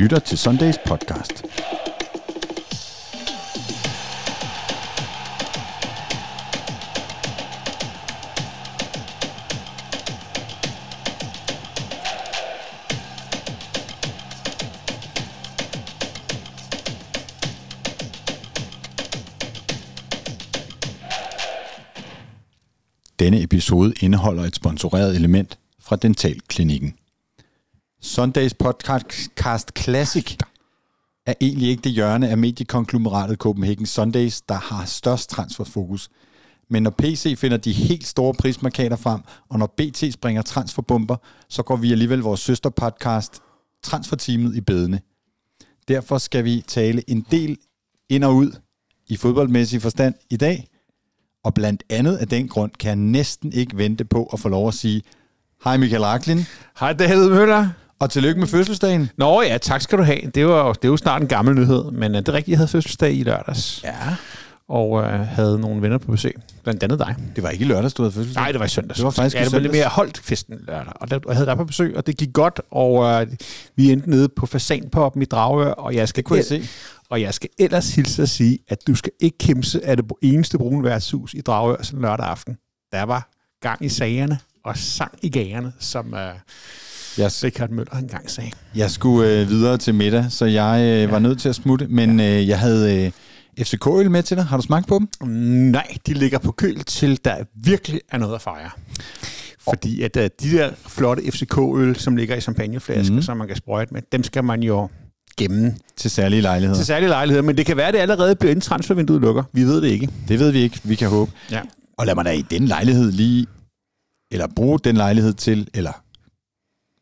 lytter til Sundays podcast. Denne episode indeholder et sponsoreret element fra Dentalklinikken. Sundays podcast Classic er egentlig ikke det hjørne af mediekonglomeratet Copenhagen Sundays, der har størst transferfokus. Men når PC finder de helt store prismarkader frem, og når BT springer transferbomber, så går vi alligevel vores søsterpodcast Transferteamet i bedene. Derfor skal vi tale en del ind og ud i fodboldmæssig forstand i dag, og blandt andet af den grund kan jeg næsten ikke vente på at få lov at sige, hej Michael Raklin, Hej David Møller og tillykke med fødselsdagen. Nå ja, tak skal du have. Det var, det er jo snart en gammel nyhed, men uh, det er rigtigt, jeg havde fødselsdag i lørdags. Ja. Og uh, havde nogle venner på besøg. Blandt andet dig. Det var ikke i lørdags, du havde fødselsdag. Nej, det var i søndags. Det var faktisk i ja, lidt søndags. mere holdt festen lørdag. Og der, jeg havde dig på besøg, og det gik godt. Og uh, vi endte nede på Fasanpoppen i Dragør, og jeg skal Det kunne jeg se. Og jeg skal ellers hilse at sige, at du skal ikke kæmpe af det eneste brune værtshus i Dragør sådan lørdag aften. Der var gang i sagerne og sang i gagerne, som uh, Jeg, Richard Møller engang sagde. jeg skulle øh, videre til middag, så jeg øh, var nødt til at smutte, men øh, jeg havde øh, FCK-øl med til dig. Har du smagt på dem? Nej, de ligger på køl til, der virkelig er noget at fejre. Fordi at uh, de der flotte FCK-øl, som ligger i champagneflasker, mm. som man kan sprøjte med, dem skal man jo gemme Til særlige lejligheder. til særlige lejligheder. Men det kan være, at det allerede bliver inden transfervinduet lukker. Vi ved det ikke. Det ved vi ikke. Vi kan håbe. Ja. Og lad mig da i den lejlighed lige, eller bruge den lejlighed til, eller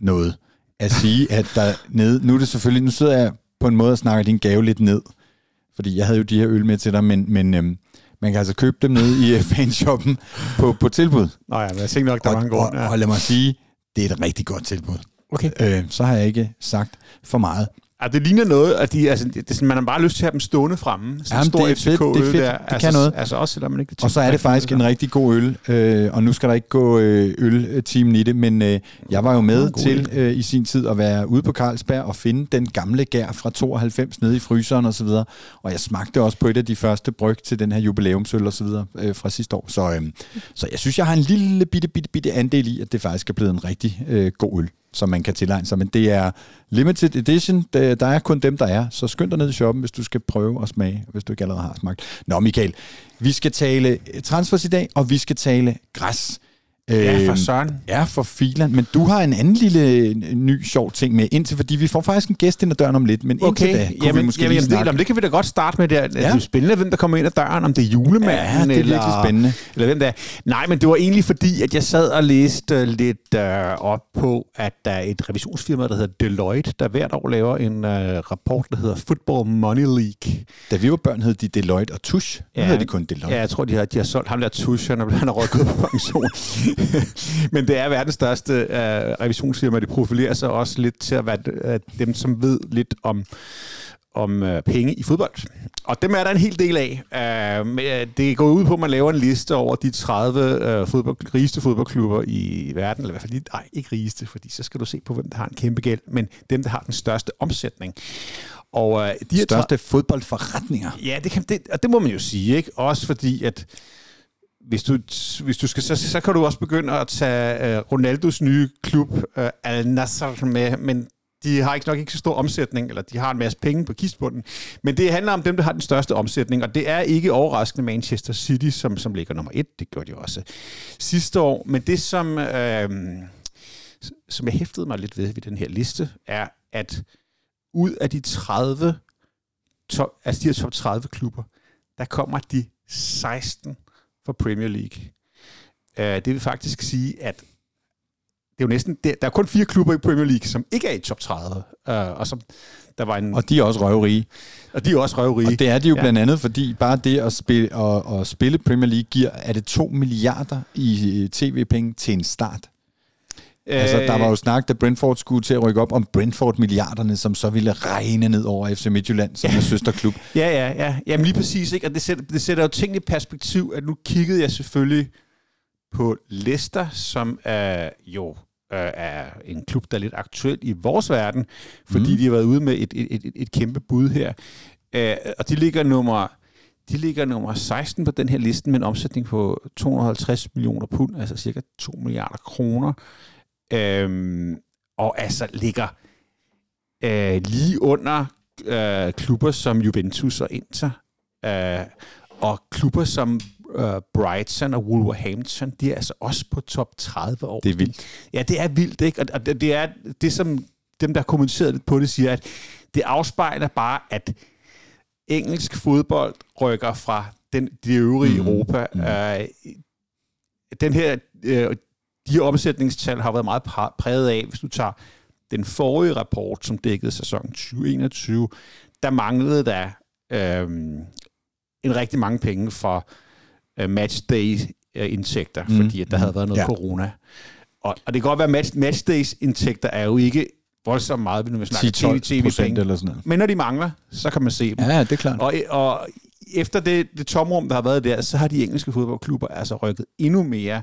noget, at sige, at der nede, nu er det selvfølgelig, nu sidder jeg på en måde og snakker din gave lidt ned, fordi jeg havde jo de her øl med til dig, men, men øhm, man kan altså købe dem nede i øh, fanshoppen på, på tilbud. Nå ja, men jeg tænkte nok, der og, var en grund. og, Ja. og lad mig sige, det er et rigtig godt tilbud. Okay. Øh, så har jeg ikke sagt for meget. Ja, det ligner noget, at de, altså, det, sådan, man har bare lyst til at have dem stående fremme. Sådan Jamen, en stor det er fedt, det er fedt. Der. Det altså, kan noget. Altså også selvom man ikke Og så er det faktisk en rigtig god øl, øh, og nu skal der ikke gå øh, øl-teamen i det, men øh, jeg var jo med til øh, i sin tid at være ude på Carlsberg og finde den gamle gær fra 92 nede i fryseren og så videre. Og jeg smagte også på et af de første bryg til den her jubilæumsøl og så videre øh, fra sidste år. Så, øh, så jeg synes, jeg har en lille bitte, bitte, bitte andel i, at det faktisk er blevet en rigtig øh, god øl som man kan tilegne sig. Men det er limited edition. Der der er kun dem, der er. Så skynd dig ned i shoppen, hvis du skal prøve at smage, hvis du ikke allerede har smagt. Nå, Michael, vi skal tale transfers i dag, og vi skal tale græs. Ja, for Øhm, søren. Ja, for filan. Men du har en anden lille øh, ny sjov ting med indtil, fordi vi får faktisk en gæst ind ad døren om lidt, men indtil Okay, da kunne jamen, vi måske jamen, lige det, snakke. jamen, det kan vi da godt starte med. Der. Ja. Det er jo spændende, hvem der kommer ind ad døren, om det er julemanden, Ja, det er eller, virkelig spændende. eller hvem det er. Nej, men det var egentlig fordi, at jeg sad og læste uh, lidt uh, op på, at der er et revisionsfirma, der hedder Deloitte, der hvert år laver en uh, rapport, der hedder Football Money League. Da vi var børn, hed de Deloitte og Tusch. Nu Ja. hedder de kun Deloitte. Ja, jeg tror, de har, de har solgt ham der Tusch, han er, han er på pension. Men det er verdens største uh, revisionsfirma. Det profilerer sig også lidt til at være uh, dem, som ved lidt om om øh, penge i fodbold. Og dem er der en hel del af. Øh, øh, det går ud på, at man laver en liste over de 30 øh, fodbold, rigeste fodboldklubber i verden, eller i hvert fald de, nej, ikke rigeste, fordi så skal du se på, hvem der har en kæmpe gæld, men dem, der har den største omsætning. Og øh, de Største fodboldforretninger. Ja, det, kan, det, og det må man jo sige, ikke? Også fordi, at hvis du, hvis du skal, så, så kan du også begynde at tage øh, Ronaldos nye klub, øh, Al Nassr, med, men de har ikke nok ikke så stor omsætning, eller de har en masse penge på kistbunden. Men det handler om dem, der har den største omsætning, og det er ikke overraskende Manchester City, som, som ligger nummer et. Det gjorde de også sidste år. Men det, som, øh, som jeg hæftede mig lidt ved ved den her liste, er, at ud af de 30 top, altså de her top 30 klubber, der kommer de 16 fra Premier League. Uh, det vil faktisk sige, at det er jo næsten, der, der er kun fire klubber i Premier League, som ikke er i top 30, uh, og som der var en, og, de er også røvrige. og de er også røvrige. Og det er de jo Ja. blandt andet, fordi bare det at spille, at, at spille Premier League giver, er det 2 milliarder i øh, tv-penge til en start. Altså, der var jo snak, da Brentford skulle til at rykke op om Brentford-milliarderne, som så ville regne ned over FC Midtjylland, som er søsterklub. Ja, ja, ja. Jamen lige præcis, ikke? Og det sætter, det sætter jo tingene i perspektiv, at nu kiggede jeg selvfølgelig på Leicester, som er jo øh, er en klub, der er lidt aktuel i vores verden, fordi mm. de har været ude med et, et, et, et kæmpe bud her. Øh, og de ligger nummer de ligger nummer 16 på den her liste med en omsætning på 250 millioner pund, altså cirka 2 milliarder kroner. Øhm, og altså ligger øh, lige under øh, klubber som Juventus og Inter. Øh, og klubber som øh, Brighton og Wolverhampton, de er altså også på top 30 år. Det er vildt. Ja, det er vildt, ikke? Og det, det er det, som dem, der har kommenteret lidt på det, siger, at det afspejler bare, at engelsk fodbold rykker fra den, de øvrige mm. Europa. Mm. Øh, den her, øh, de her omsætningstal har været meget præget af, hvis du tager den forrige rapport, som dækkede sæson 2021, der manglede der øh, en rigtig mange penge for øh, matchday-indtægter, mm. fordi at der havde været noget ja. corona. Og, og det kan godt være, at match, matchdays-indtægter er jo ikke voldsomt meget, når vi snakker tv-penge. eller sådan noget. Men når de mangler, så kan man se dem. Ja, det er klart. Og, og efter det, det tomrum, der har været der, så har de engelske fodboldklubber altså rykket endnu mere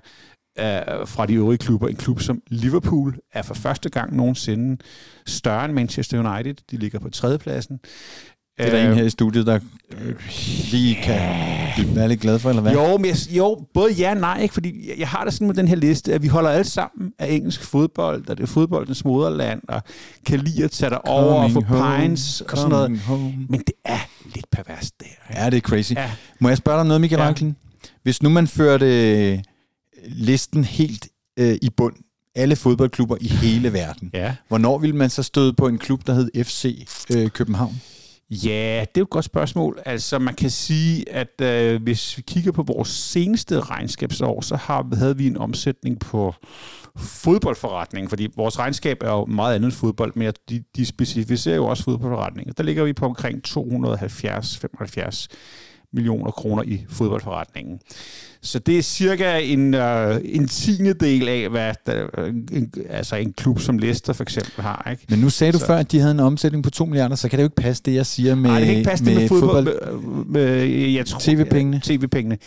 øh, fra de øvrige klubber. En klub som Liverpool er for første gang nogensinde større end Manchester United. De ligger på tredjepladsen. Det er der øh, en her i studiet, der øh, lige kan være lidt glad for, eller hvad? Jo, men jeg, jo både ja og nej, ikke? fordi jeg, jeg har det sådan med den her liste, at vi holder alle sammen af engelsk fodbold, og det er fodboldens moderland, og kan lide at tage dig over og få pines og sådan noget. Home. Men det er lidt perverst, det her. Ja, det er crazy. Ja. Må jeg spørge dig noget, Michael ja. Ranklin? Hvis nu man førte listen helt øh, i bund, alle fodboldklubber i hele verden, ja. hvornår vil man så støde på en klub, der hed FC øh, København? Ja, det er jo et godt spørgsmål. Altså, man kan sige, at øh, hvis vi kigger på vores seneste regnskabsår, så har, havde vi en omsætning på fodboldforretning, fordi vores regnskab er jo meget andet end fodbold, men de, de specificerer jo også fodboldforretning. Der ligger vi på omkring 270-75 millioner kroner i fodboldforretningen. Så det er cirka en, øh, en tiende del af, hvad der, en, altså en klub som Leicester for eksempel har. Ikke? Men nu sagde du så. før, at de havde en omsætning på 2 milliarder, så kan det jo ikke passe det, jeg siger med, Nej, det kan ikke passe med, det med fodbold. fodbold med, med, jeg tror, TV-pengene. TV-pengene.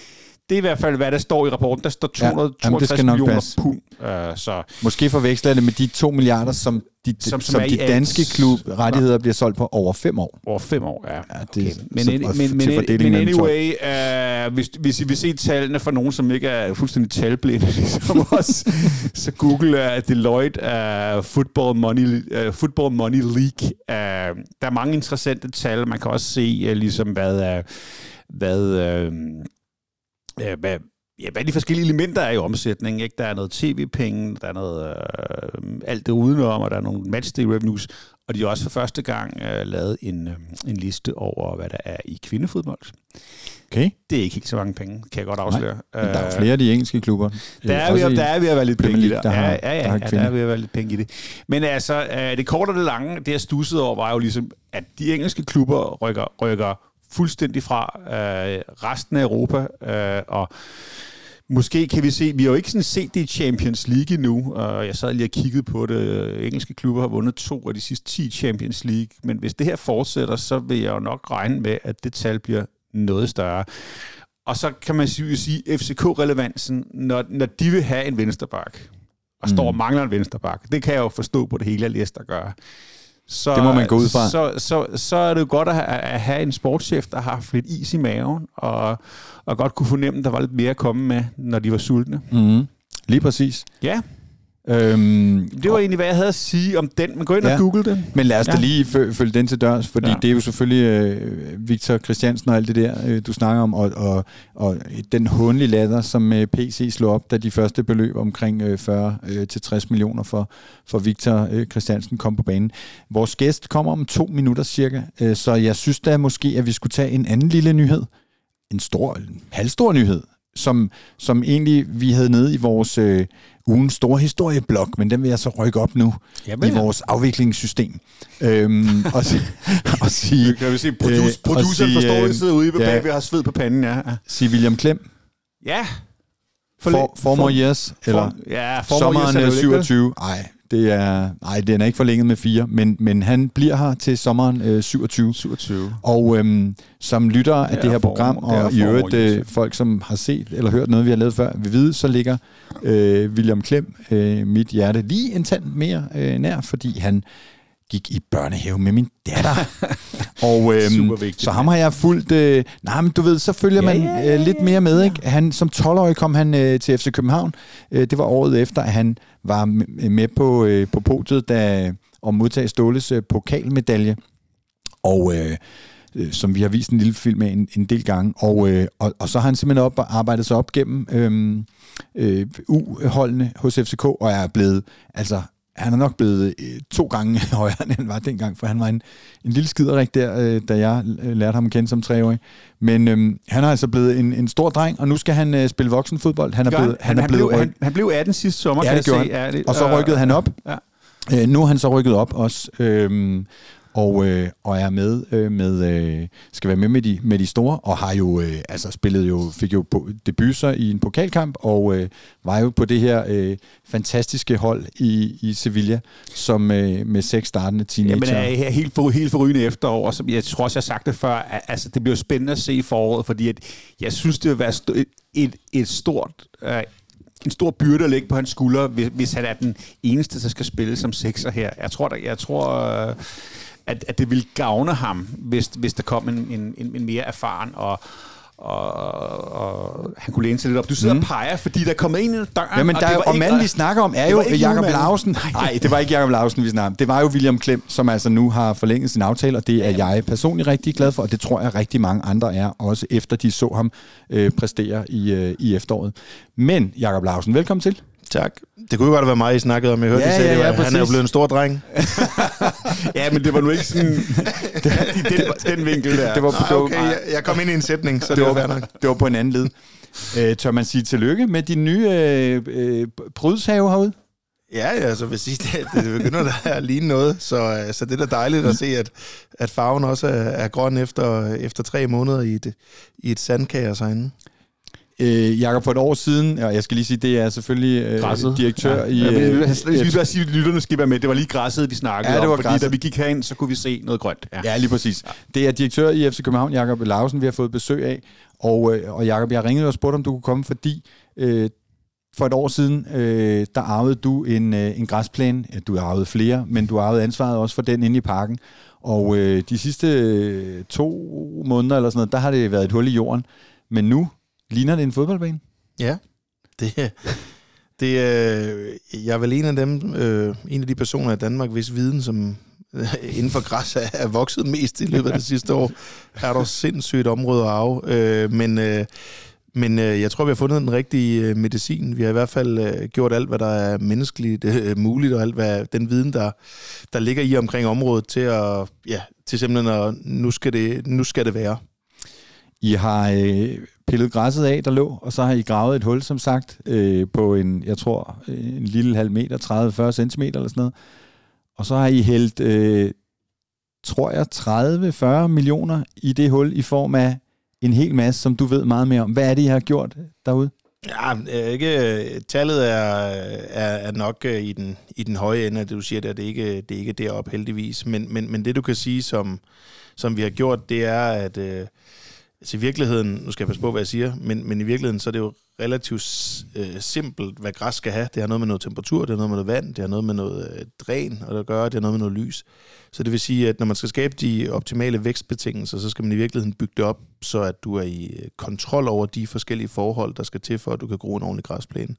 Det er i hvert fald, hvad der står i rapporten. Der står 262 ja, millioner passe. pund. Uh, så. Måske forveksler det med de 2 milliarder, som de, som, som, som de danske klubrettigheder ja. bliver solgt på over 5 år. Over 5 år, ja. ja det, okay. men, så, men, men, men anyway, uh, hvis, hvis I vil se tallene for nogen, som ikke er fuldstændig talblinde, ligesom os, så google uh, Deloitte uh, Football, Money, uh, Football Money League. Uh, der er mange interessante tal. Man kan også se, uh, ligesom hvad... Uh, hvad uh, øh, hvad, ja, hvad de forskellige elementer er i omsætningen. Ikke? Der er noget tv-penge, der er noget øh, alt det udenom, og der er nogle matchday revenues, og de har også for første gang øh, lavet en, øh, en liste over, hvad der er i kvindefodbold. Okay. Det er ikke helt så mange penge, kan jeg godt afsløre. Nej, men der er flere af de engelske klubber. Der er, vi, der er vi at være lidt penge i det. Der har, ja, ja, ja, der, ja, der er vi at være lidt penge i det. Men altså, øh, det korte og det lange, det jeg stussede over, var jo ligesom, at de engelske klubber rykker, rykker fuldstændig fra øh, resten af Europa, øh, og Måske kan vi se, vi har jo ikke sådan set det i Champions League endnu, og jeg sad lige og kiggede på det. Engelske klubber har vundet to af de sidste 10 Champions League, men hvis det her fortsætter, så vil jeg jo nok regne med, at det tal bliver noget større. Og så kan man sige, sige FCK-relevansen, når, når de vil have en vensterbak, og står og mm. mangler en vensterbak. Det kan jeg jo forstå på det hele, jeg læste gøre så, det må man gå ud fra. Så, så, så er det jo godt at have, at have en sportschef, der har haft lidt is i maven, og, og godt kunne fornemme, at der var lidt mere at komme med, når de var sultne. Mm. Lige præcis. Ja. Øhm, det var og, egentlig, hvad jeg havde at sige om den. Men gå ind ja, og google den. Men lad os ja. da lige følge den til dørs, fordi ja. det er jo selvfølgelig øh, Victor Christiansen og alt det der, øh, du snakker om, og, og, og den hundlige latter, som øh, PC slog op, da de første beløb omkring øh, 40-60 øh, til 60 millioner for, for Victor øh, Christiansen kom på banen. Vores gæst kommer om to minutter cirka, øh, så jeg synes da måske, at vi skulle tage en anden lille nyhed. En stor, en halvstor nyhed, som, som egentlig vi havde nede i vores øh, ugens store historieblok, men den vil jeg så rykke op nu Jamen, i vores afviklingssystem. Øhm, og, og sige... Kan vi se, produce, øh, produceren forstår, at sidder ude i ja, vi har sved på panden, ja. Sige William Klem. Ja. For, for, for more years, eller for, ja, for sommeren 27. Nej, Det er, nej, den er ikke forlænget med fire, men, men han bliver her til sommeren øh, 27. 27. Og øhm, som lytter af Det det er her program, og i øvrigt øh, folk, som har set eller hørt noget, vi har lavet før, vil vide, så ligger øh, William Klem øh, mit hjerte lige en tand mere øh, nær, fordi han gik i børnehave med min datter. og øhm, Super vigtigt. så ham har jeg fulgt... Øh, nej, men du ved, så følger Ja, man øh, lidt mere med. Ikke? Han, som 12-årig kom han øh, til FC København. Øh, det var året efter, at han var med på, øh, på podiet da, og modtage Ståles øh, pokalmedalje. Og... Øh, øh, som vi har vist en lille film af en, en del gange. Og, øh, og, og så har han simpelthen op, arbejdet sig op gennem øh, øh, U-holdene hos FCK, og er blevet, altså, han er nok blevet øh, to gange højere, end han var dengang, for han var en, en lille skiderik der, øh, da jeg øh, lærte ham at kende som treårig. Men øh, han er altså blevet en, en stor dreng, og nu skal han øh, spille voksenfodbold. Han er blevet, han, er blevet blev, han, han blev 18 sidste sommer, Ja, kan det jeg se. Ja, det, og så rykkede han op. Ja. Øh, nu er han så rykket op også, øhm, og, øh, og er med øh, med øh, skal være med med de, med de store, og har jo øh, altså spillet jo fik jo på, debuter i en pokalkamp og øh, var jo på det her øh, fantastiske hold i, i Sevilla, som øh, med seks startende Jamen, teenager. er helt, for, helt forrygende efterår, og som jeg tror også, jeg har sagt det før, at, altså, det bliver spændende at se i foråret, fordi at, jeg synes, det vil være st- et, et, et stort... Øh, en stor byrde at lægge på hans skuldre, hvis, hvis han er den eneste, der skal spille som sekser her. Jeg tror, der, jeg tror øh, at, at det vil gavne ham, hvis, hvis der kom en, en, en, mere erfaren og, og, og han kunne læne sig lidt op. Du sidder mm. og peger, fordi der er kommet en ind ad døren. Ja, men og der, det og ikke- manden, vi snakker om, er jo Jakob. Lausen. Nej, det var ikke Jakob Lausen, vi snakker om. Det var jo William Klem, som altså nu har forlænget sin aftale, og det er jeg personligt rigtig glad for, og det tror jeg rigtig mange andre er, også efter de så ham øh, præstere i, øh, i efteråret. Men Jakob Lausen, velkommen til. Tak. Det kunne jo godt være mig, I snakkede om. Jeg hørte, Ja, I sagde, ja, ja, ja, han er jo blevet en stor dreng. Ja, men det var nu ikke sådan... den, den, den vinkel der. Det var, Nej, det var, okay, jeg, jeg kom ind i en sætning, så det, det var var, det var på en anden led. Øh, tør man sige tillykke med din nye øh, øh, brydshave herude? Ja, ja, så vil sige, det, det begynder da at ligne noget, så, øh, så det er da dejligt at se, at, at farven også er, er grøn efter, efter tre måneder i et, i et sandkager herinde. Øh, Jakob, for et år siden, og jeg skal lige sige, det er selvfølgelig øh, Græsset. direktør ja. i... Ja, Øh, vi, vi, vi, bare sige, at lytterne skal være med. Det var lige græsset, vi snakkede Ja, det var om. Fordi græsset. da vi gik herind, så kunne vi se noget grønt. Ja. Ja, lige præcis. Det er direktør i FC København, Jakob Lausen, vi har fået besøg af. Og, øh, og Jakob, jeg ringede og spurgte, om du kunne komme, fordi øh, for et år siden, øh, der arvede du en, øh, en græsplæne. Ja, Du har arvet flere, men du arvede ansvaret også for den inde i parken. Og øh, de sidste øh, to måneder eller sådan noget, der har det været et hul i jorden. Men nu ligner det en fodboldbane. Ja, det, det, øh, jeg er vel en af dem, øh, en af de personer i Danmark, hvis viden, som øh, inden for græs er, er vokset mest i løbet af det sidste år, er der sindssygt område at arve. Øh, men øh, men øh, jeg tror, vi har fundet den rigtige øh, medicin. Vi har i hvert fald øh, gjort alt, hvad der er menneskeligt øh, muligt, og alt, hvad den viden, der, der ligger i omkring området, til at, ja, til simpelthen at, nu skal det, nu skal det være. I har øh, pillet græsset af, der lå, og så har I gravet et hul, som sagt, øh, på en, jeg tror, øh, en lille halv meter, 30-40 centimeter eller sådan noget. Og så har I hældt, øh, tror jeg, 30-40 millioner i det hul i form af en hel masse, som du ved meget mere om. Hvad er det, I har gjort derude? Ja, øh, ikke, øh, tallet er, er, er nok i den, i den høje ende det, du siger der. Det er ikke, det er ikke deroppe heldigvis. Men, men, men det, du kan sige, som, som vi har gjort, det er, at øh, altså i virkeligheden, nu skal jeg passe på, hvad jeg siger, men, men i virkeligheden, så er det jo relativt øh, simpelt, hvad græs skal have. Det har noget med noget temperatur, det har noget med noget vand, det har noget med noget øh, dræn, og det gør, det har noget med noget lys. Så det vil sige, at når man skal skabe de optimale vækstbetingelser, så skal man i virkeligheden bygge det op, så at du er i øh, kontrol over de forskellige forhold, der skal til, for at du kan gro en ordentlig græsplæne.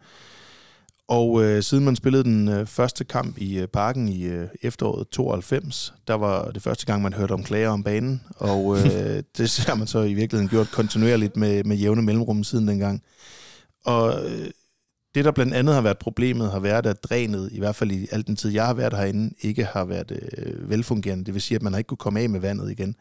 Og øh, siden man spillede den øh, første kamp i øh, parken i øh, efteråret 92, der var det første gang, man hørte om klager om banen. Og øh, det har man så i virkeligheden gjort kontinuerligt med, med jævne mellemrum siden dengang. Og øh, det, der blandt andet har været problemet, har været, at drænet, i hvert fald i al den tid, jeg har været herinde, ikke har været øh, velfungerende. Det vil sige, at man har ikke kunne komme af med vandet igen.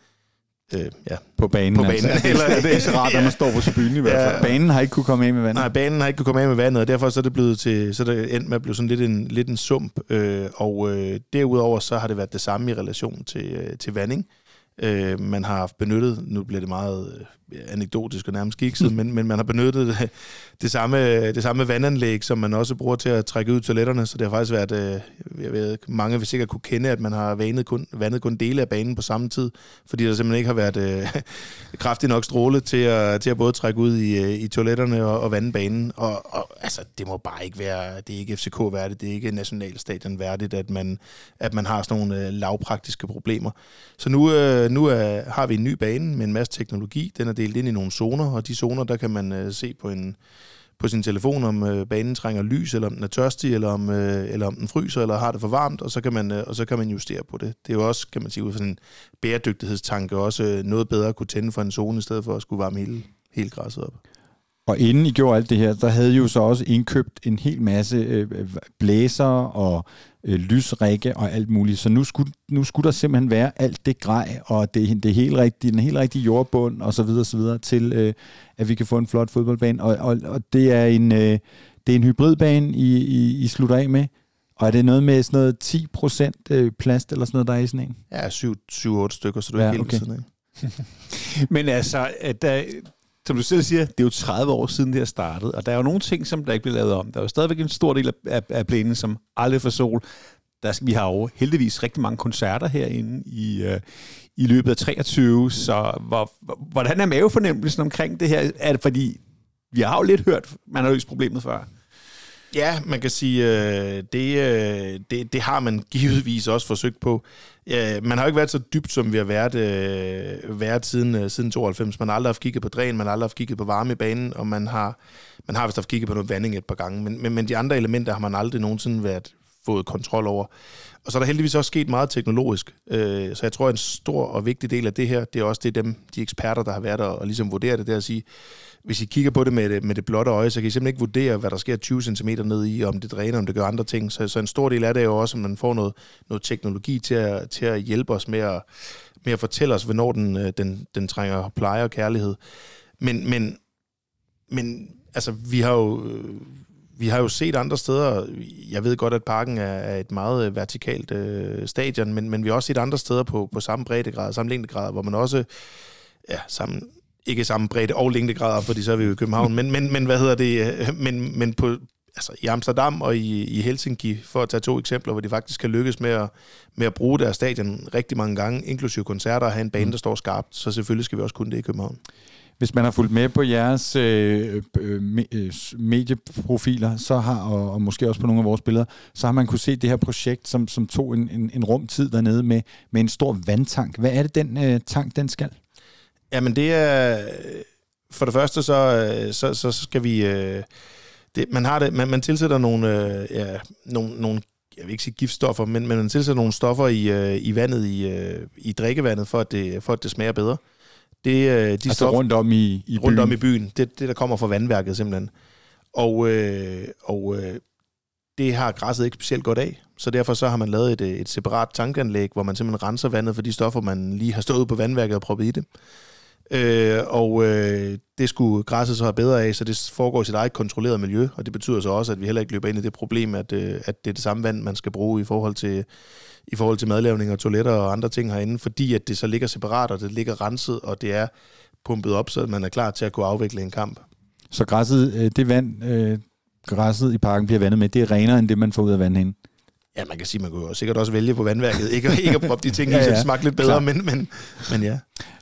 Øh, ja, På banen. på banen. Altså. Eller det er ikke så rart, når man står på tribunen i hvert fald. Ja. Banen har ikke kunne komme af med vandet. Nej, banen har ikke kunne komme af med vandet, og derfor så er det blevet til, så er det endt med at blive sådan lidt en, lidt en sump. Øh, og øh, derudover så har det været det samme i relation til, øh, til vanding. Øh, man har haft benyttet, nu bliver det meget øh, anekdotisk og nærmest kikset, men, men man har benyttet det, det, samme, det samme vandanlæg, som man også bruger til at trække ud toiletterne, så det har faktisk været, øh, jeg ved, mange vil sikkert kunne kende, at man har vandet kun, vandet kun dele af banen på samme tid, fordi der simpelthen ikke har været øh, kraftig nok stråle til at, til at både trække ud i, øh, i toiletterne og, og vande banen, og, og altså, det må bare ikke være, det er ikke FCK værdigt, det er ikke nationalstadion værdigt, at man, at man har sådan nogle øh, lavpraktiske problemer. Så nu, øh, nu er, har vi en ny bane med en masse teknologi, den er delt ind i nogle zoner, og de zoner, der kan man øh, se på en på sin telefon, om øh, banen trænger lys, eller om den er tørstig, eller om, øh, eller om den fryser, eller har det for varmt, og så, kan man, øh, og så kan man justere på det. Det er jo også, kan man sige, ud fra sådan en bæredygtighedstanke, også øh, noget bedre at kunne tænde for en zone, i stedet for at skulle varme hele, hele græsset op. Og inden I gjorde alt det her, der havde I jo så også indkøbt en hel masse øh, blæser og øh, lysrække og alt muligt. Så nu skulle, nu skulle der simpelthen være alt det grej og det, det helt rigtige, den helt rigtige jordbund og så videre, så videre til, øh, at vi kan få en flot fodboldbane. Og, og, og det er en, øh, det er en hybridbane, I, I, I slutter af med. Og er det noget med sådan noget 10% øh, plast eller sådan noget, der er i sådan en? Ja, 7-8 stykker, så du er ja, helt okay. sådan Men altså, at der, som du selv siger, det er jo 30 år siden, det har startet, og der er jo nogle ting, som der ikke bliver lavet om. Der er jo stadigvæk en stor del af, af plænen, som aldrig får sol. Der, vi har jo heldigvis rigtig mange koncerter herinde i, øh, i løbet af 23, så hvor, hvordan er mavefornemmelsen omkring det her? Er det fordi, vi har jo lidt hørt, man har løst problemet før. Ja, man kan sige, øh, det, øh, det, det har man givetvis også forsøgt på. Øh, man har jo ikke været så dybt, som vi har været, øh, været siden, øh, siden 92. Man har aldrig haft kigget på dræn, man har aldrig haft kigget på varme i banen, og man har, man har vist haft kigget på noget vanding et par gange. Men, men, men de andre elementer har man aldrig nogensinde været fået kontrol over. Og så er der heldigvis også sket meget teknologisk. Øh, så jeg tror, at en stor og vigtig del af det her, det er også det dem, de eksperter, der har været der og ligesom vurdere det, det er at sige, hvis I kigger på det med det, med det blotte øje, så kan I simpelthen ikke vurdere, hvad der sker 20 cm ned i, om det dræner, om det gør andre ting. Så, så en stor del af det er jo også, at man får noget, noget teknologi til at, til at hjælpe os med at, med at fortælle os, hvornår den, øh, den, den trænger pleje og kærlighed. Men, men, men altså, vi har jo øh, vi har jo set andre steder, jeg ved godt, at parken er et meget øh, vertikalt øh, stadion, men, men vi har også set andre steder på, på samme breddegrad, samme længdegrad, hvor man også, ja, samme, ikke samme bredde og længdegrader, fordi så er vi jo i København, men, men, men hvad hedder det, men, men på, altså i Amsterdam og i, i Helsinki, for at tage to eksempler, hvor de faktisk kan lykkes med at, med at bruge deres stadion rigtig mange gange, inklusive koncerter, og have en bane, mm. der står skarpt, så selvfølgelig skal vi også kunne det i København. Hvis man har fulgt med på jeres øh, øh, øh, medieprofiler, så har, og, og måske også på nogle af vores billeder, så har man kunne se det her projekt, som, som tog en, en, en rumtid dernede med, med en stor vandtank. Hvad er det, den øh, tank, den skal? Jamen det er... For det første, så, øh, så, så skal vi... Øh, det, man, har det, man, man tilsætter nogle, øh, ja, nogle, nogle jeg vil ikke sige giftstoffer, men, men man tilsætter nogle stoffer i, i vandet, i, i drikkevandet, for at, det, for at det smager bedre. Det, de altså stof, rundt om i, i rundt byen? om i byen. Det, det, der kommer fra vandværket simpelthen. Og, øh, og øh, det har græsset ikke specielt godt af. Så derfor så har man lavet et, et separat tankanlæg, hvor man simpelthen renser vandet for de stoffer, man lige har stået på vandværket og proppet i det. Øh, og øh, det skulle græsset så have bedre af, så det foregår i sit eget kontrolleret miljø, og det betyder så også, at vi heller ikke løber ind i det problem, at, øh, at det er det samme vand, man skal bruge i forhold til i forhold til madlavning og toiletter og andre ting herinde, fordi at det så ligger separat, og det ligger renset, og det er pumpet op, så man er klar til at kunne afvikle en kamp. Så græsset, øh, det vand, øh, græsset i parken bliver vandet med, det er renere end det, man får ud af vandhænden? Ja, man kan sige, man kunne jo sikkert også vælge på vandværket, ikke, ikke at proppe de ting ja, ja. så smagte lidt bedre, men, men, men ja.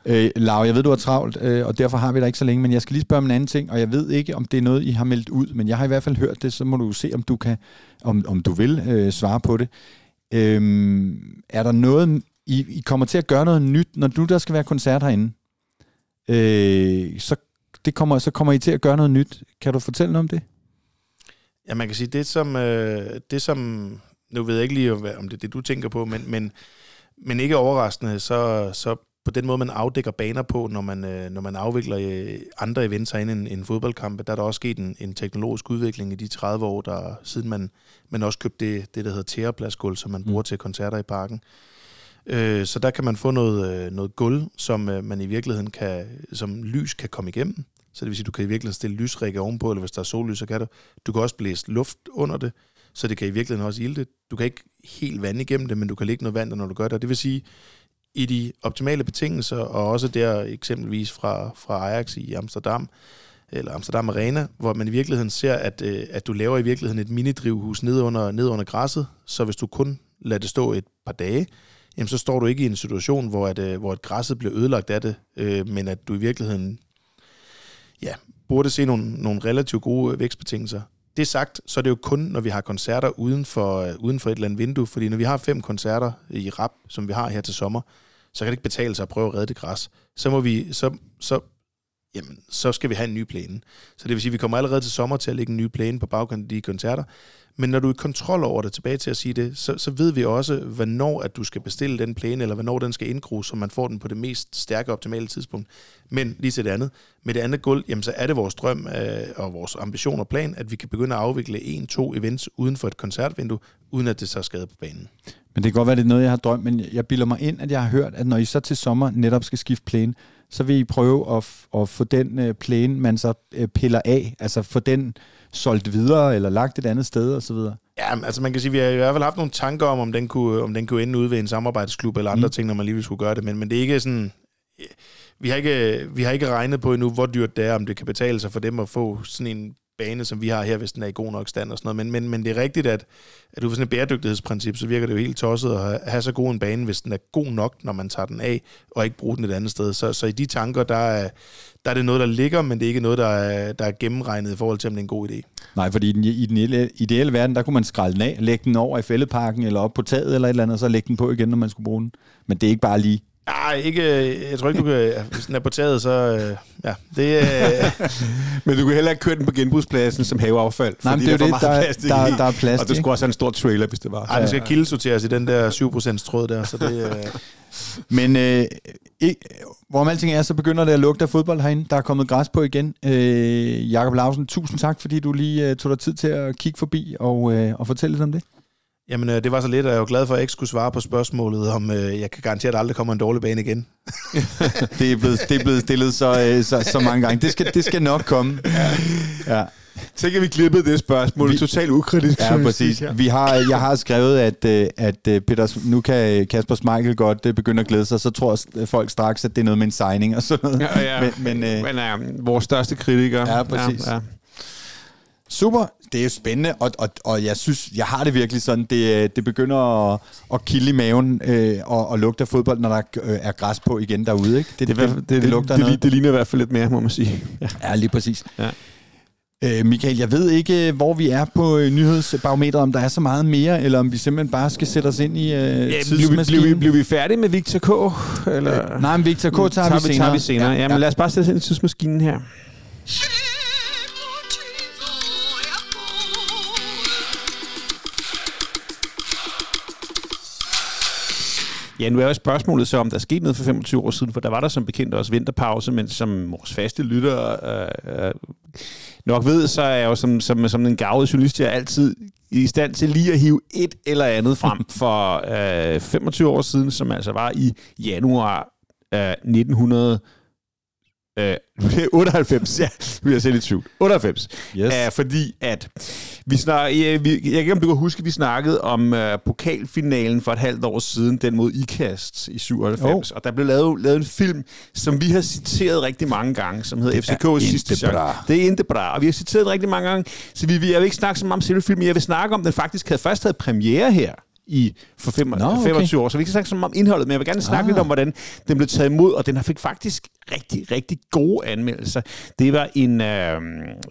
Øh, Lav, jeg ved, du har travlt, øh, og derfor har vi dig ikke så længe, men jeg skal lige spørge om en anden ting, og jeg ved ikke, om det er noget, I har meldt ud, men jeg har i hvert fald hørt det, så må du se, om du kan, om, om du vil øh, svare på det. Øhm, er der noget, I, I kommer til at gøre noget nyt, når du der skal være koncert herinde? Øh, så, det kommer, så kommer I til at gøre noget nyt. Kan du fortælle noget om det? Ja, man kan sige, det som, øh, det som nu ved jeg ikke lige, om det er det, du tænker på, men, men, men ikke overraskende, så, så på den måde, man afdækker baner på, når man, øh, når man afvikler øh, andre events herinde end, end fodboldkampe, der er der også sket en, en teknologisk udvikling i de 30 år, der siden man, man også købte det, det der hedder tærepladsgulv, som man bruger mm. til koncerter i parken. Øh, så der kan man få noget, noget gulv, som man i virkeligheden kan, som lys kan komme igennem. Så det vil sige, du kan i virkeligheden stille lysrække ovenpå, eller hvis der er sollys, så kan du. Du kan også blæse luft under det, så det kan i virkeligheden også ilde. Du kan ikke helt vand igennem det, men du kan lægge noget vand, når du gør det. det vil sige, i de optimale betingelser, og også der eksempelvis fra, fra Ajax i Amsterdam, eller Amsterdam Arena, hvor man i virkeligheden ser, at, øh, at du laver i virkeligheden et minidrivhus ned under, ned under græsset, så hvis du kun lader det stå et par dage, jamen så står du ikke i en situation, hvor, at, øh, hvor at græsset bliver ødelagt af det, øh, men at du i virkeligheden ja, burde se nogle, nogle relativt gode vækstbetingelser. Det sagt, så er det jo kun, når vi har koncerter uden for, øh, uden for et eller andet vindue, fordi når vi har fem koncerter i rap, som vi har her til sommer, så kan det ikke betale sig at prøve at redde det græs. Så må vi, så, så, jamen, så skal vi have en ny plane. Så det vil sige, at vi kommer allerede til sommer til at lægge en ny plane på baggrund af de koncerter. Men når du er i kontrol over det, tilbage til at sige det, så, så ved vi også, hvornår at du skal bestille den plane, eller hvornår den skal indgrues, så man får den på det mest stærke optimale tidspunkt. Men lige til det andet, med det andet gulv, jamen så er det vores drøm øh, og vores ambition og plan, at vi kan begynde at afvikle en, to events uden for et koncertvindue, uden at det så skader på banen. Men det kan godt være, det er noget, jeg har drømt, men jeg bilder mig ind, at jeg har hørt, at når I så til sommer netop skal skifte plane, så vil I prøve at, at få den øh, plæne, man så øh, piller af, altså få den solgt videre, eller lagt et andet sted, og så videre. Ja, altså man kan sige, vi har i hvert fald haft nogle tanker om, om den kunne, om den kunne ende ude ved en samarbejdsklub eller andre mm. ting, når man lige skulle gøre det, men, men det er ikke sådan... Vi har ikke, vi har ikke regnet på endnu, hvor dyrt det er, om det kan betale sig for dem at få sådan en bane, som vi har her, hvis den er i god nok stand og sådan noget. Men, men, men det er rigtigt, at, at du for sådan et bæredygtighedsprincip, så virker det jo helt tosset at have, have så god en bane, hvis den er god nok, når man tager den af, og ikke bruge den et andet sted. Så, så i de tanker, der er, der er det noget, der ligger, men det er ikke noget, der er, der er gennemregnet i forhold til, om det er en god idé. Nej, fordi i den, i den ideelle- ideelle verden, der kunne man skralde den af, lægge den over i fældeparken, eller op på taget eller et eller andet, og så lægge den på igen, når man skulle bruge den. Men det er ikke bare lige. Nej, ikke, jeg tror ikke, du kan... Hvis den er på taget, så... øh, Ja, det, øh, Men du kan heller ikke køre den på genbrugspladsen som haveaffald, Nej, fordi det er jo der, er for det, meget der, plastik i. der, der er plads Og det skulle også have en stor trailer, hvis det var. ej, den skal kildesorteres i den der 7% tråd der, så det... Øh, Men øh, ikke, hvorom alting er, så begynder det at lugte af fodbold herinde. Der er kommet græs på igen. Øh, Jakob Lausen, tusind tak, fordi du lige øh, tog dig tid til at kigge forbi og, øh, og fortælle lidt om det. Jamen, øh, det var så lidt, og jeg er jo glad for, at jeg ikke skulle svare på spørgsmålet, om øh, jeg kan garantere, at der aldrig kommer en dårlig bane igen. Det er blevet, det er blevet stillet så, øh, så, så mange gange. Det skal, det skal nok komme. Ja, Tænk, at vi klippede det spørgsmål. Vi- totalt ukritisk. ja præcis. Vi har, jeg har skrevet, at, øh, at øh, Peter, nu kan Kasper Schmeichel godt øh, begynde at glæde sig, så tror folk straks, at det er noget med en signing og sådan noget. Ja, ja. Men, men øh, Men øh, vores største kritiker. Ja, præcis. Ja, ja. Super, det er jo spændende, og, og, og jeg synes, jeg har det virkelig sådan, det, det begynder at, at kilde i maven øh, og, og lugte af fodbold, når der øh, er græs på igen derude. Ikke? Det, det, det, det, det, lugter det, noget. det, ligner i hvert fald lidt mere, må man sige. Ja. Ja, lige præcis. Ja. Øh, Michael, jeg ved ikke, hvor vi er på øh, nyhedsbarometeret, om der er så meget mere, eller om vi simpelthen bare skal sætte os ind i øh, Ja, tidsmaskinen. blev, vi, blev vi færdige med Victor K? Eller? Øh, nej, men Victor K. tager, vi senere. Tager vi senere. Ja, men lad os bare sætte os ind i tidsmaskinen her. Ja, nu er jo spørgsmålet så, om der er sket noget for 25 år siden, for der var der som bekendt også vinterpause, men som vores faste lyttere øh, øh, nok ved, så er jeg jo som, som, som en gavet journalist, jeg er altid i stand til lige at hive et eller andet frem for øh, 25 år siden, som altså var i januar øh, 1900 Øh, 98, ja, nu bliver jeg selv i tvivl. 98. Yes. Uh, fordi at vi snak, ja, vi, jeg kan ikke, om du kan huske, vi snakkede om uh, pokalfinalen for et halvt år siden, den mod IKAST i 97. Oh. Og der blev lavet, lavet en film, som vi har citeret rigtig mange gange, som hedder FCK's sidste bra. Det er ikke bra, og vi har citeret den rigtig mange gange. Så vi, vi, jeg vil ikke snakke så meget om selve filmen, jeg vil snakke om, den faktisk havde først havde premiere her i for fem, Nå, okay. 25 år, så vi kan snakke om indholdet, men jeg vil gerne snakke Ah. lidt om, hvordan den blev taget imod, og den har fik faktisk rigtig, rigtig gode anmeldelser. Det var en, øh,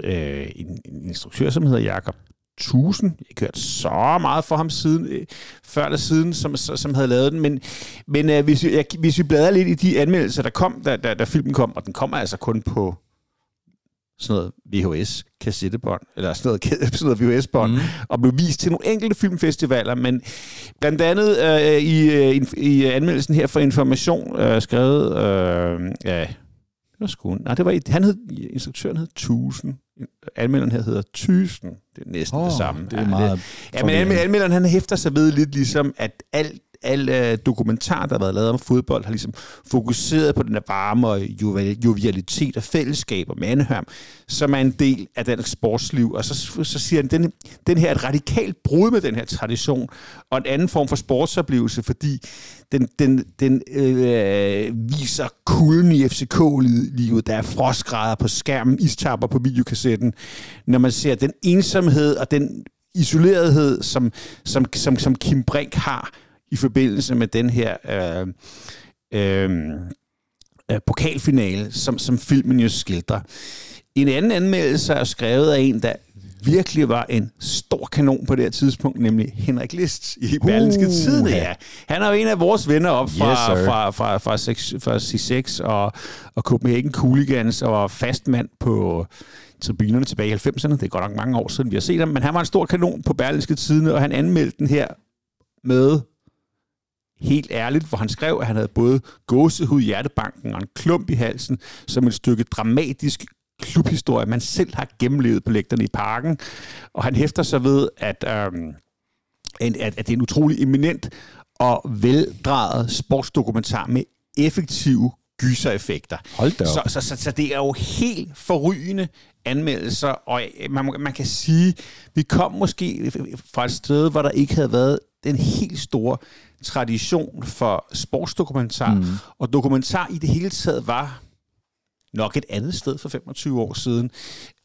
øh, en, en instruktør, som hedder Jakob Tusen. Jeg har hørt så meget for ham siden, øh, før eller siden, som, som som havde lavet den. Men, men øh, hvis, vi, jeg, hvis vi bladrer lidt i de anmeldelser, der kom, da, da, da filmen kom, og den kommer altså kun på sådan noget VHS-kassettebånd, eller sådan noget, sådan noget VHS-bånd, mm. og blev vist til nogle enkelte filmfestivaler, men blandt andet øh, i, øh, i anmeldelsen her for Information, øh, skrevet øh, ja, det var sgu, nej, det var, han hed, instruktøren hed Tusen, anmelderen her hedder Tusen, Det er næsten oh, det samme. Det er meget ja, men anmelderen han hæfter sig ved lidt ligesom, at alt al uh, dokumentar, der har været lavet om fodbold, har ligesom fokuseret på den der varme og jovialitet og fællesskab og mandehørm, som er en del af dansk sportsliv. Og så, så siger han, den, den her er et radikalt brud med den her tradition, og en anden form for sportsoplevelse, fordi den, den, den øh, viser kulden i FCK-livet. Der er frostgrader på skærmen, istapper på videokassetten. Når man ser den ensomhed og den isolerethed, som, som, som, som Kim Brink har, i forbindelse med den her øh, øh, øh, pokalfinale, som, som filmen jo skildrer. En anden anmeldelse er skrevet af en, der virkelig var en stor kanon på det her tidspunkt, nemlig Henrik List i Berlingske uh, Tidene. Ja. Han er jo en af vores venner op fra, yes, fra, fra, fra, 6, fra C6 og, og Copenhagen Cooligans og var fastmand på tribunerne tilbage i 90'erne. Det er godt nok mange år siden, vi har set ham, men han var en stor kanon på Berlingske Tidene, og han anmeldte den her med helt ærligt, hvor han skrev, at han havde både gåsehud i hjertebanken og en klump i halsen, som et stykke dramatisk klubhistorie, man selv har gennemlevet på lægterne i parken. Og han hæfter sig ved, at, øhm, at, at det er en utrolig eminent og veldrejet sportsdokumentar med effektive gysereffekter. Hold da så, så, så, så det er jo helt forrygende anmeldelser, og man, man kan sige, vi kom måske fra et sted, hvor der ikke havde været den helt store tradition for sportsdokumentar, mm. og dokumentar i det hele taget var nok et andet sted for 25 år siden.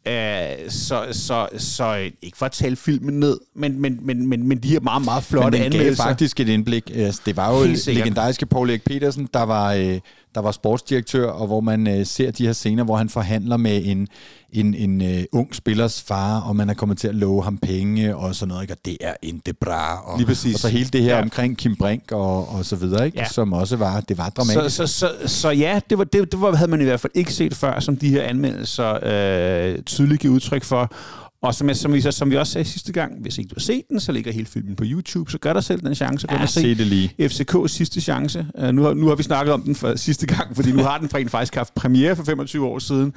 Uh, så, så, så ikke for at tale filmen ned, men, men, men, men, men de her meget, meget flotte men anmeldelser. Men faktisk et indblik. Altså, det var jo legendariske Paul Erik Petersen, der var, øh, der var sportsdirektør, og hvor man øh, ser de her scener, hvor han forhandler med en, en, en uh, ung spillers far, og man er kommet til at love ham penge og sådan noget, ikke? og det er ikke bra. Og, Lige præcis. og så hele det her ja. omkring Kim Brink og, og så videre, ikke? Ja. som også var, det var dramatisk. Så, så, så, så ja, det, var, det, det var, havde man i hvert fald ikke set før, som de her anmeldelser øh, tydeligt giver udtryk for. Og som, som, vi, som vi også sagde sidste gang, hvis ikke du har set den, så ligger hele filmen på YouTube, så gør dig selv den chance. Ja, se, se det lige. FCK's sidste chance. Uh, nu, har, nu har vi snakket om den for sidste gang, fordi nu har den rent faktisk haft premiere for 25 år siden.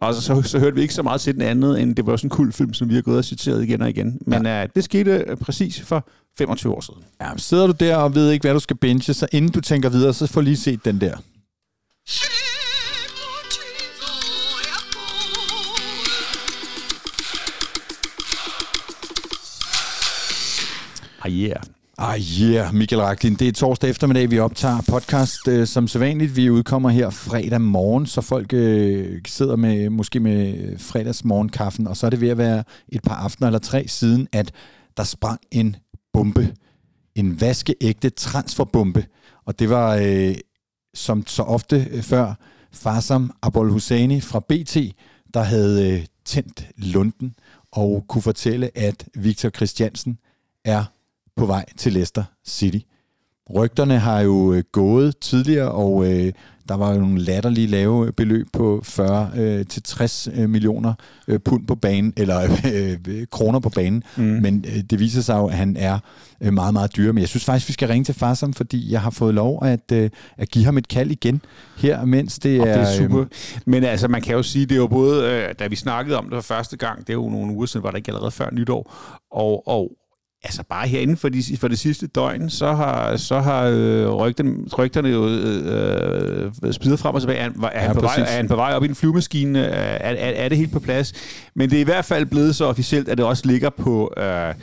Og så, så, så hørte vi ikke så meget til den anden, end det var sådan en kul film, som vi har gået og citeret igen og igen. Men ja. uh, det skete uh, præcis for 25 år siden. Ja, sidder du der og ved ikke, hvad du skal binge, så inden du tænker videre, så får lige set den der. Ah yeah. Ah yeah, Michael Raklin. Det er torsdag eftermiddag, vi optager podcast øh, som sædvanligt. Vi udkommer her fredag morgen, så folk øh, sidder med måske med fredagsmorgenkaffen, og så er det ved at være et par aftener eller tre siden, at der sprang en bombe. En vaskeægte transferbombe. Og det var, øh, som så ofte øh, før, Farsam Abol Husseini fra BT, der havde øh, tændt lunden og kunne fortælle, at Victor Christiansen er på vej til Leicester City. Rygterne har jo øh, gået tidligere, og øh, der var jo nogle latterlige lave beløb på 40 øh, til 60 øh, millioner øh, pund på banen, eller øh, kroner på banen. Mm. Men øh, det viser sig jo, at han er øh, meget, meget dyr. Men jeg synes faktisk, vi skal ringe til Farsam, fordi jeg har fået lov at, øh, at give ham et kald igen her, mens det og er... det er super. Øh, Men altså, man kan jo sige, det er jo både, øh, da vi snakkede om det for første gang, det er jo nogle uger siden, var det ikke allerede før nytår, og, og altså bare herinde for, de, for det sidste døgn, så har, så har øh, rygterne, rygterne jo øh, øh, spidet frem og tilbage. Er, er, ja, han på vej, er han på vej op i en flyvemaskine? Er, er, er det helt på plads? Men det er i hvert fald blevet så officielt, at det også ligger på... Øh,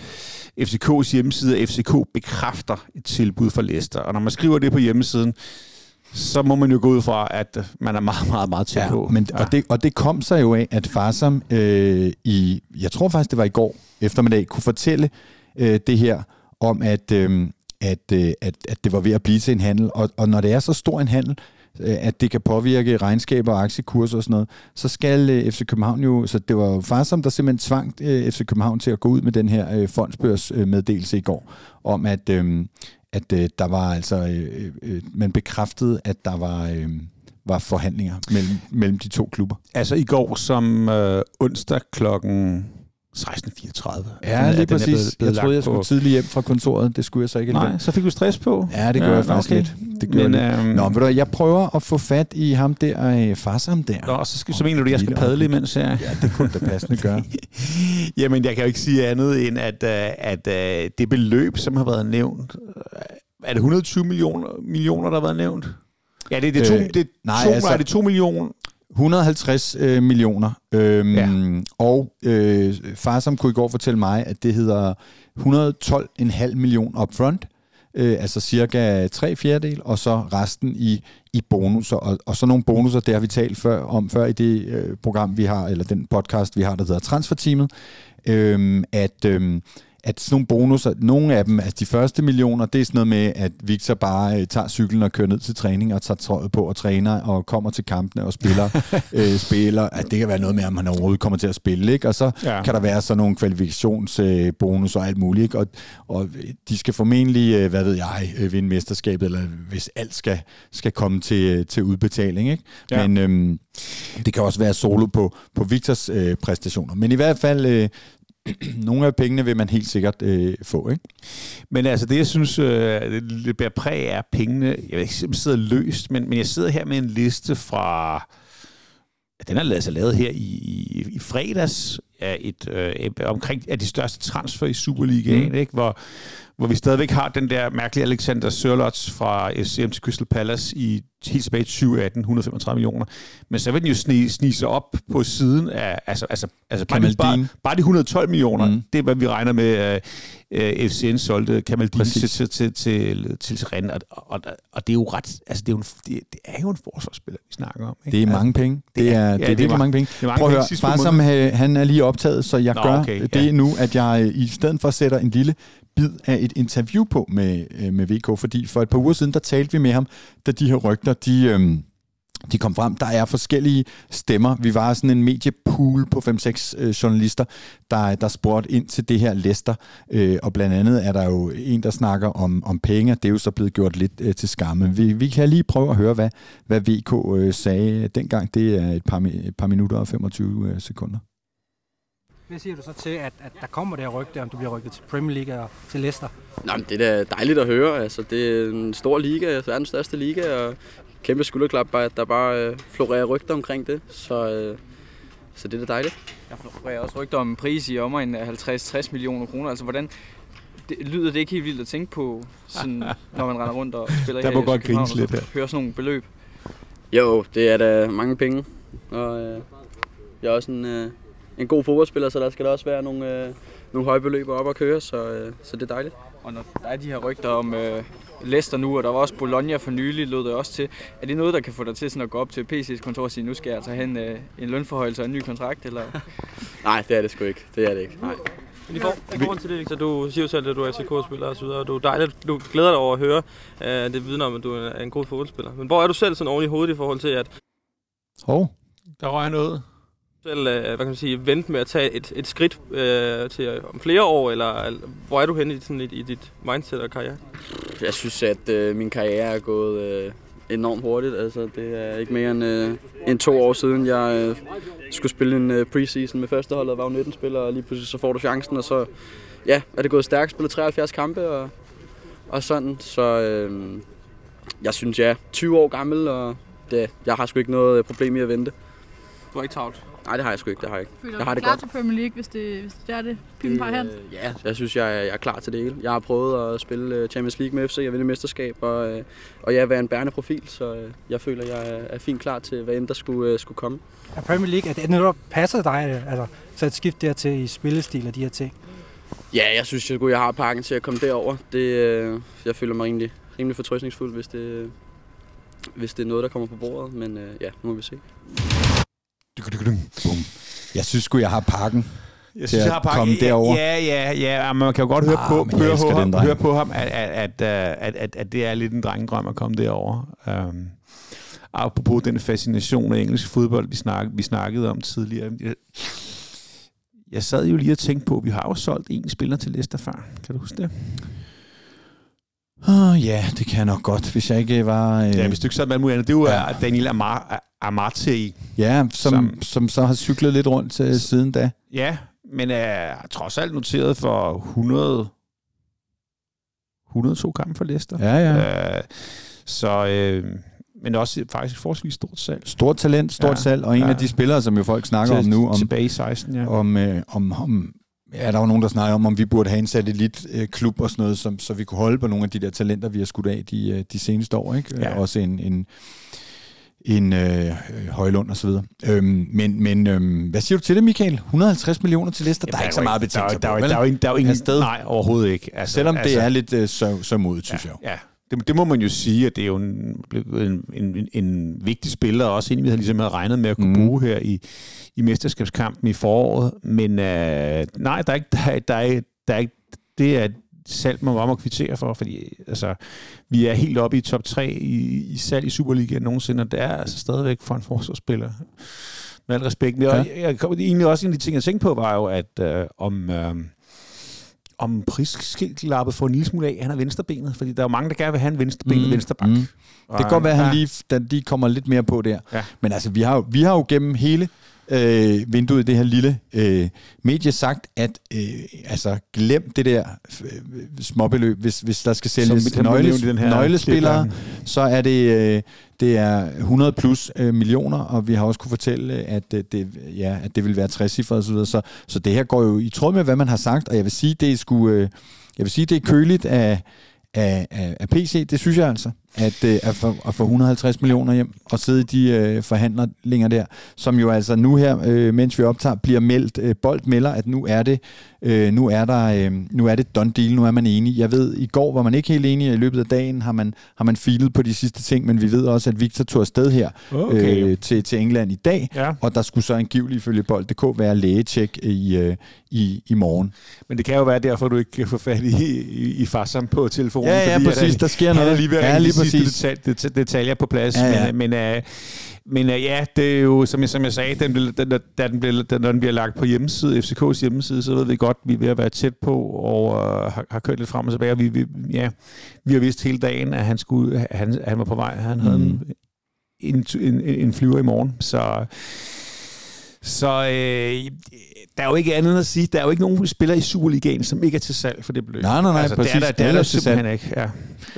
FCK's hjemmeside, at FCK bekræfter et tilbud for Leicester. Og når man skriver det på hjemmesiden, så må man jo gå ud fra, at man er meget, meget, meget tæt ja, på. Men, ja. og, det, og det kom sig jo af, at Farsam øh, i, jeg tror faktisk, det var i går eftermiddag, kunne fortælle, øh, det her om, at, øh, at, øh, at, at det var ved at blive til en handel. Og, og når det er så stor en handel, øh, at det kan påvirke regnskaber og aktiekurser og sådan noget, så skal øh, FC København jo, så det var jo Farsom, der simpelthen tvang øh, FC København til at gå ud med den her fondsbørsmeddelelse i går, om at, at der var altså, man bekræftede, at der var... Var forhandlinger mellem, mellem de to klubber. Altså i går som øh, onsdag klokken 1634. Ja, Den lige den præcis. blevet- blevet jeg troede, jeg skulle på- tidligt hjem fra kontoret. Det skulle jeg så ikke Nej, alligevel. så fik du stress på. Ja, det gør jeg faktisk lidt. Det gør Men, jeg lidt. øhm, Nå, ved du, hvad, jeg prøver at få fat i ham der, øh, Farsam der. Nå, så, skal, så mener du, at jeg skal padle imens her? Ja, det kunne da passende gøre. Jamen, jeg kan jo ikke sige andet end, at, øh, at øh, det beløb, som har været nævnt, øh, er det 120 millioner, millioner der har været nævnt? Ja, det, det er to, Øh, det, nej, to, altså- nej, det er to millioner. 150 øh, millioner. Øhm, Ja. Og øh, Farsam kunne i går fortælle mig, at det hedder 112,5 millioner upfront. Øh, altså cirka tre fjerdedel, og så resten i, i bonusser. Og, og så nogle bonusser, det har vi talt før, om før i det øh, program, vi har, eller den podcast, vi har, der hedder Transferteamet, øh, at, øh, at sådan nogle bonusser, nogle af dem, altså de første millioner, det er sådan noget med, at Victor bare øh, tager cyklen og kører ned til træning og tager trøjet på og træner og kommer til kampene og spiller. øh, spiller. At det kan være noget med, om han overhovedet kommer til at spille. Ikke? Og så Ja. kan der være sådan nogle kvalifikationsbonus øh, og alt muligt. Ikke? Og, og de skal formentlig, øh, hvad ved jeg, øh, vinde mesterskabet, eller hvis alt skal, skal komme til, øh, til udbetaling. Ikke? Ja. Men øhm, det kan også være solo på, på Victors øh, præstationer. Men i hvert fald, øh, nogle af pengene vil man helt sikkert øh, få. Ikke? Men altså, det jeg synes, øh, det bærer præg af pengene, jeg ved ikke, det sidder løst, men, men jeg sidder her med en liste fra, den er altså lavet her i, i, i fredags, af et, øh, omkring af de største transfer i Superligaen, mm. ikke? Hvor, hvor vi stadigvæk har den der mærkelige Alexander Sørlots fra FCM til Crystal Palace i helt tilbage i 2018, 135 millioner. Men så vil den jo sne, snige sig op på siden af, altså, altså, altså bare, de, bare, bare de 112 millioner, mm. Det er, hvad vi regner med, uh, uh, FCN solgte Kamaldin til, til, til, til, til, til Rennes, og, og, og, det er jo ret, altså det er jo en, det, det er jo en forsvarsspiller, vi snakker om. Ikke? Det er mange penge. Det er, ja, det er det er virkelig ma- mange penge. det er mange Prøv at høre, far som øh, han er lige optaget, så jeg Nå, gør okay, det ja. nu, at jeg øh, i stedet for sætter en lille bid af et interview på med, øh, med VK, fordi for et par uger siden, der talte vi med ham, da de her rygter, de, øh, de kom frem. Der er forskellige stemmer. Vi var sådan en mediepool på 5-6 øh, journalister, der, der spurgte ind til det her Lester. Øh, og blandt andet er der jo en, der snakker om, om penge. Det er jo så blevet gjort lidt øh, til skamme. Vi, vi kan lige prøve at høre, hvad, hvad VK øh, sagde dengang. Det er et par, et par minutter og 25 øh, sekunder. Hvad siger du så til, at, at der kommer det her rygte, om du bliver rykket til Premier League og til Leicester? Nej, men det er da dejligt at høre. Altså, det er en stor liga, verdens største liga, og kæmpe skulderklap, bare, at der bare øh, florerer rygter omkring det. Så, øh, så det er da dejligt. Jeg florerer også rygter om en pris i omegn af 50-60 millioner kroner. Altså, hvordan det, lyder det ikke helt vildt at tænke på, sådan, når man render rundt og spiller Der her må i godt grines lidt Hører sådan nogle beløb. Jo, det er da mange penge. Og øh, jeg er også en, øh, en god fodboldspiller, så der skal der også være nogle, øh, nogle høje beløb op at køre, så, øh, så det er dejligt. Og når der er de her rygter om øh, Leicester nu, og der var også Bologna for nylig, lød det også til. Er det noget, der kan få dig til sådan at gå op til PC's kontor og sige, nu skal jeg altså have en, øh, en lønforhøjelse og en ny kontrakt? Eller? Nej, det er det sgu ikke. Det er det ikke. Nej. Men i, for, i forhold til det, Victor, du siger jo selv, at du er FCK-spiller og så videre, og du er dejligt, du glæder dig over at høre, at det vidner om, at du er en god fodboldspiller. Men hvor er du selv sådan oven i hovedet i forhold til, at Hov, Der røg noget. Selv, øh, hvad kan man sige, vente med at tage et, et skridt øh, til øh, om flere år, eller, hvor er du henne i, sådan, i, i dit mindset og karriere? Jeg synes, at øh, min karriere er gået øh, enormt hurtigt. Altså, det er ikke mere end, øh, end to år siden, jeg øh, skulle spille en øh, preseason med førsteholdet og var jo 19 spiller, og lige pludselig så får du chancen, og så ja, er det gået stærkt. Spillet 73 kampe og, og sådan. Så øh, jeg synes, jeg er 20 år gammel, og det, jeg har sgu ikke noget problem i at vente. Du er ikke travlt. Nej, det har jeg sgu ikke. Det har jeg ikke. Føler Jeg du har dig det klar godt. til Premier League, hvis det, hvis det er det, pilen peger hen? Øh, ja, jeg synes, jeg er, jeg er klar til det hele. Jeg har prøvet at spille øh, Champions League med FC og vinde mesterskab, og, øh, og jeg er en bærende profil, så øh, jeg føler, jeg er, er fint klar til, hvad end der skulle, øh, skulle komme. Er Premier League, er det noget, der passer dig? Altså, så et skift dertil i spillestil og de her ting? Ja, jeg synes, jeg, jeg har pakken til at komme derover. Det, øh, jeg føler mig rimelig, rimelig fortrøstningsfuld, hvis det, hvis det er noget, der kommer på bordet, men øh, ja, nu må vi se. Bum. Jeg synes sgu, jeg har pakken. Jeg Til at komme ja, derover. Ja, ja, ja. Man kan jo godt høre, Ah, på, jeg høre, på, ham, høre på ham, at, at, at, at, at, at det er lidt en drengedrøm at komme derover. Um, apropos den fascination af engelsk fodbold, vi, snak, vi snakkede om tidligere. Jeg, jeg sad jo lige og tænkte på, at vi har jo solgt en spiller til Leicester før. Kan du huske det? Oh, ja, det kan jeg nok godt, hvis jeg ikke var... Øh, Ja, hvis du ikke sad med alt muligt andet. Det var Ja. ja. Daniel Amar, Amarte. ja som, som- som så har cyklet lidt rundt til siden da. Ja, men er trods alt noteret for 100, 102 kampe for Leicester. Ja, ja. Øh, så, øh, men også faktisk et forholdsvis stort salg. Stort talent, stort Ja, salg, og en ja. af de spillere, som jo folk snakker om nu, om, Tilbage i 16, ja. om, øh, om, om ja, der er jo nogen, der snakker om, om vi burde have en satellitklub og sådan noget, som, så vi kunne holde på nogle af de der talenter, vi har skudt af de, øh, de seneste år. Ikke? Ja. Også en, en, en øh, Højlund og så videre. Øhm, men men øhm, hvad siger du til det, Michael? 150 millioner til Leicester? der er ikke så meget sig der, er på, jo- vel? der, er jo ingen- der er jo ingen, Afsted. nej, overhovedet ikke. Altså, Selvom altså, det er lidt øh, så, så modigt, synes jeg jo. Ja, det, det må man jo sige, at det er jo en, en, en, en, vigtig spiller, og også en, vi havde, ligesom havde regnet med at kunne mm. bruge her i, i mesterskabskampen i foråret. Men øh, nej, der er ikke, der er, der er, der er ikke, det er salg, man bare må kvittere for, fordi altså, vi er helt oppe i top 3 i, i salg i Superligaen nogensinde, og det er altså stadigvæk for en forsvarsspiller. Med al respekt. Men Ja. jeg, jeg, kom, egentlig også en af de ting, jeg tænkte på, var jo, at øh, om... Øh, om prisskilappet får en lille smule af, han er venstrebenet, fordi der er jo mange, der gerne vil have en venstrebenet mm. venstreback. Mm. Det kan godt være, at han lige, da de kommer lidt mere på der. Ja. Men altså, vi har, jo- vi har jo gennem hele øh, vinduet i det her lille øh, medie sagt, at øh, altså, glem det der øh, småbeløb, hvis, hvis der skal sælges Som vi har nøgle, nævnt i den her nøglespillere, så er det, øh, det er 100 plus øh, millioner, og vi har også kunne fortælle, at, øh, det, ja, at det vil være 60 cifre og så videre. Så, så det her går jo i tråd med, hvad man har sagt, og jeg vil sige, det er sgu, øh, jeg vil sige, det er køligt af, af, af, af PC, det synes jeg altså, at, øh, at, få, at få 150 millioner hjem og sidde i de øh, forhandlinger der, som jo altså nu her, øh, mens vi optager, bliver meldt, øh, Bold melder, at nu er det, øh, nu er der, øh, nu er det done deal, nu er man enig. Jeg ved, i går var man ikke helt enig, og i løbet af dagen har man, har man filet på de sidste ting, men vi ved også, at Victor tog afsted her Okay. øh, til, til England i dag, Ja. og der skulle så angiveligt ifølge Bold.dk være lægetjek i, øh, i, i morgen. Men det kan jo være derfor, du ikke kan få fat i, i, i Farsam på telefonen. Ja, ja, fordi præcis. at Der sker han er noget. lige ved at Ja, lige sidste detal, det, detaljer på plads. Ja, ja. Men, men, uh, men uh, ja, det er jo, som jeg, som jeg sagde, den, blev- den, da den bliver, den, når den bliver lagt på hjemmeside, FCK's hjemmeside, så ved vi godt, at vi er ved at være tæt på og uh, har, har kørt lidt frem og tilbage. Vi, vi, ja, vi har vidst hele dagen, at han, skulle, han, han var på vej. Han havde Mm. en, en, en, en flyver i morgen, så... Så øh, der er jo ikke andet at sige, der er jo ikke nogen spillere i Superligaen, som ikke er til salg for det beløb. Nej, nej, nej, altså, præcis. Det er der, det er der er salg. simpelthen ikke. Ja.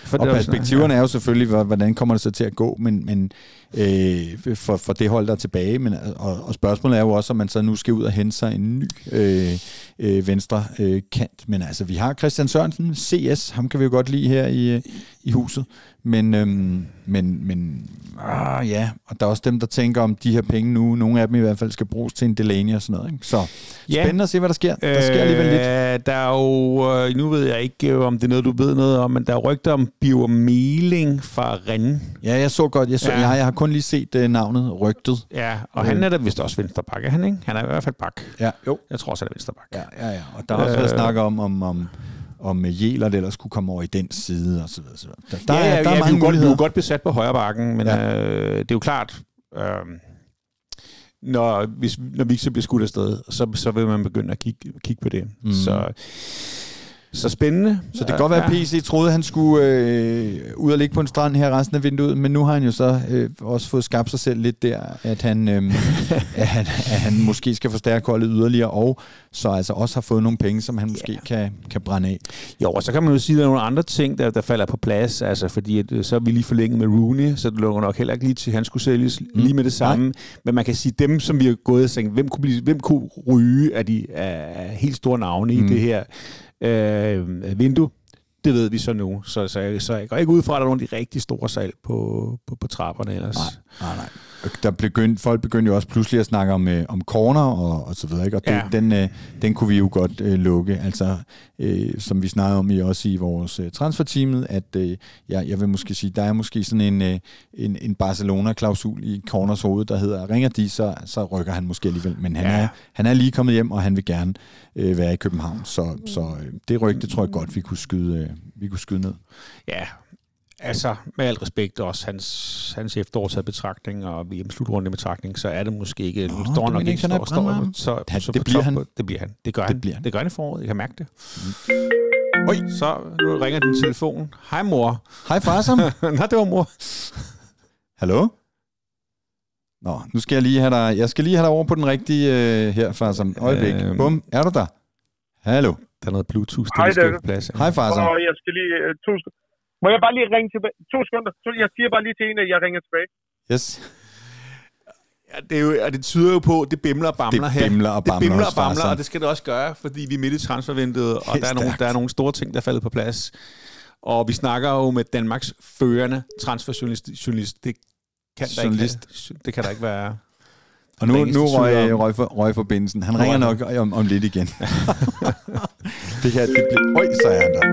For Og det er jo sådan- perspektiverne er jo selvfølgelig, hvor- hvordan kommer det så til at gå, men, men øh, for, for det hold, der er tilbage. Men, og, og spørgsmålet er jo også, om man så nu skal ud og hente sig en ny øh, øh, venstre øh, kant. Men altså, vi har Christian Sørensen, CS, ham kan vi jo godt lide her i, øh, i huset. Men, øhm, men, men ah, ja, og der er også dem, der tænker om de her penge nu. Nogle af dem i hvert fald skal bruges til en Delaney og sådan noget. Ikke? Så Ja. spændende at se, hvad der sker. Der sker alligevel lidt. Øh, Der er jo, øh, nu ved jeg ikke, øh, om det er noget, du ved noget om, men der er rygter om Biver Meling fra Rennes. Ja, jeg så godt. Jeg, så, Ja. jeg, jeg har kun lige set uh, navnet rygtet. Ja, og Øh. han er da vist også venstreback, er han ikke? Han er i hvert fald bak. Ja, jo. Jeg tror også, han er venstreback. Ja, ja, ja. Og der har også været Øh. snak om, om, om, om Jæler ellers kunne komme over i den side, og så videre. Så videre. Der, der, ja, er, ja, der er ja, vi er mange jo godt, vi er jo godt besat på højre bakken, men Ja. øh, det er jo klart, øh, når, hvis, når vi ikke så bliver skudt afsted, så, så vil man begynde at kigge, kigge på det. Mm. Så, så spændende. Så det kan godt være, at PC troede, han skulle øh, ud og ligge på en strand her resten af vinduet, men nu har han jo så øh, også fået skabt sig selv lidt der, at han, øh, at han, at han måske skal forstærke holdet yderligere, og så altså også har fået nogle penge, som han måske kan, kan brænde af. Jo, og så kan man jo sige, at der er nogle andre ting, der, der falder på plads, altså fordi at, øh, så er vi lige forlænget med Rooney, så det lukker nok heller ikke lige til, at han skulle sælges mm. lige med det samme. Nej. Men man kan sige, dem, som vi har gået og tænkt, hvem kunne, blive, hvem kunne ryge af de af helt store navne. Mm. i det her øh, vindue, det ved vi så nu. Så, så, jeg, så jeg går ikke ud fra, at der er nogle af de rigtig store salg på, på, på trapperne ellers. Nej, nej. Der begyndte, folk begyndte jo også pludselig at snakke om, øh, om corner og, og så videre, ikke? og det, Ja. den, øh, den kunne vi jo godt øh, lukke. Altså, øh, som vi snakkede om i også i vores øh, transferteamet, at øh, ja, jeg vil måske sige, der er måske sådan en, øh, en, en Barcelona-klausul i corners hoved, der hedder, ringer de, så, så rykker han måske alligevel. Men han, ja. er, han er lige kommet hjem, og han vil gerne øh, være i København. Så, så øh, det rygte tror jeg godt, vi kunne skyde, øh, vi kunne skyde ned. Ja, altså med al respekt også hans, hans efterårsaget betragtning og VM-slutrunde i betragtning, så er det måske ikke... Nu Nå, står du han nok ikke, står, står, så, Han- så det bliver han. på- Det bliver han. Det gør Det han. bliver han. Det gør han i foråret. Jeg kan mærke det. Oj. Så nu ringer din telefon. Hej mor. Hej far, som. Nå, det var mor. Hallo? Nå, nu skal jeg lige have dig, jeg skal lige have dig over på den rigtige øh, her, far, som øjeblik. Øhm. Bum, er du der? Hallo. Der er noget Bluetooth, Hej, det skal plads. Hej, far, som. Jeg skal lige... Uh, to sek- Må jeg bare lige ringe tilbage? To sekunder. Så Jeg siger bare lige til en, at jeg ringer tilbage. Yes. Ja, det, er jo, og det tyder jo på, at det bimler og bamler Det her. bimler og det bamler bimler hos og bamler, og det skal det også gøre, fordi vi er midt i transfervinduet, og Helt der er, nogle, der er nogle store ting, der er faldet på plads. Og vi snakker jo med Danmarks førende transferjournalist. Journalist. Det kan der Journalist. ikke, det kan der ikke være. Og nu, nu røg, røg, for, røg forbindelsen. Han ringer nok om, om lidt igen. det her, det bliver... Øj, så er han der.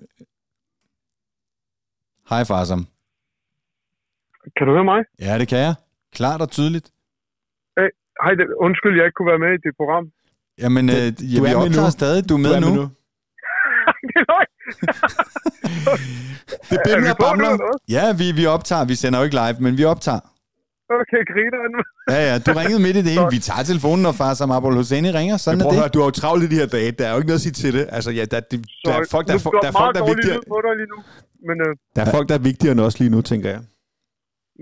Hej, Farsam. Kan du høre mig? Ja, det kan jeg. Klart og tydeligt. Hej, det, undskyld, jeg ikke kunne være med i dit program. Jamen, øh, ja, du vi er med optager nu. stadig. Du er med, Du er nu. med nu. det er løgn. Det Er bimler og bamler. Ja, vi, vi optager. Vi sender jo ikke live, men vi optager. Okay, griner nu. Ja, ja, du ringede midt i det hele. Vi tager telefonen, når far som Abul Hosseini ringer. Sådan er prøv at det. høre, du har jo travlt i de her dage. Der er jo ikke noget at sige til det. Altså, ja, der, der, der, er folk, der, er, Nu fo- der, er folk, der er meget vigtigere. dårlig lyd på dig lige nu. Men øh, Der er folk, der er vigtigere end os lige nu, tænker jeg.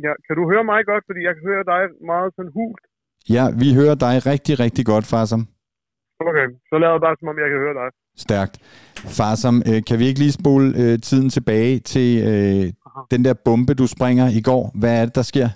ja, kan du høre mig godt? Fordi jeg kan høre dig meget sådan hult. Ja, vi hører dig rigtig, rigtig godt, Farsam. Okay, så lader jeg bare, som om jeg kan høre dig. Stærkt. Farsam, øh, kan vi ikke lige spole øh, tiden tilbage til øh, den der bombe, du springer i går? Hvad er det, der sker?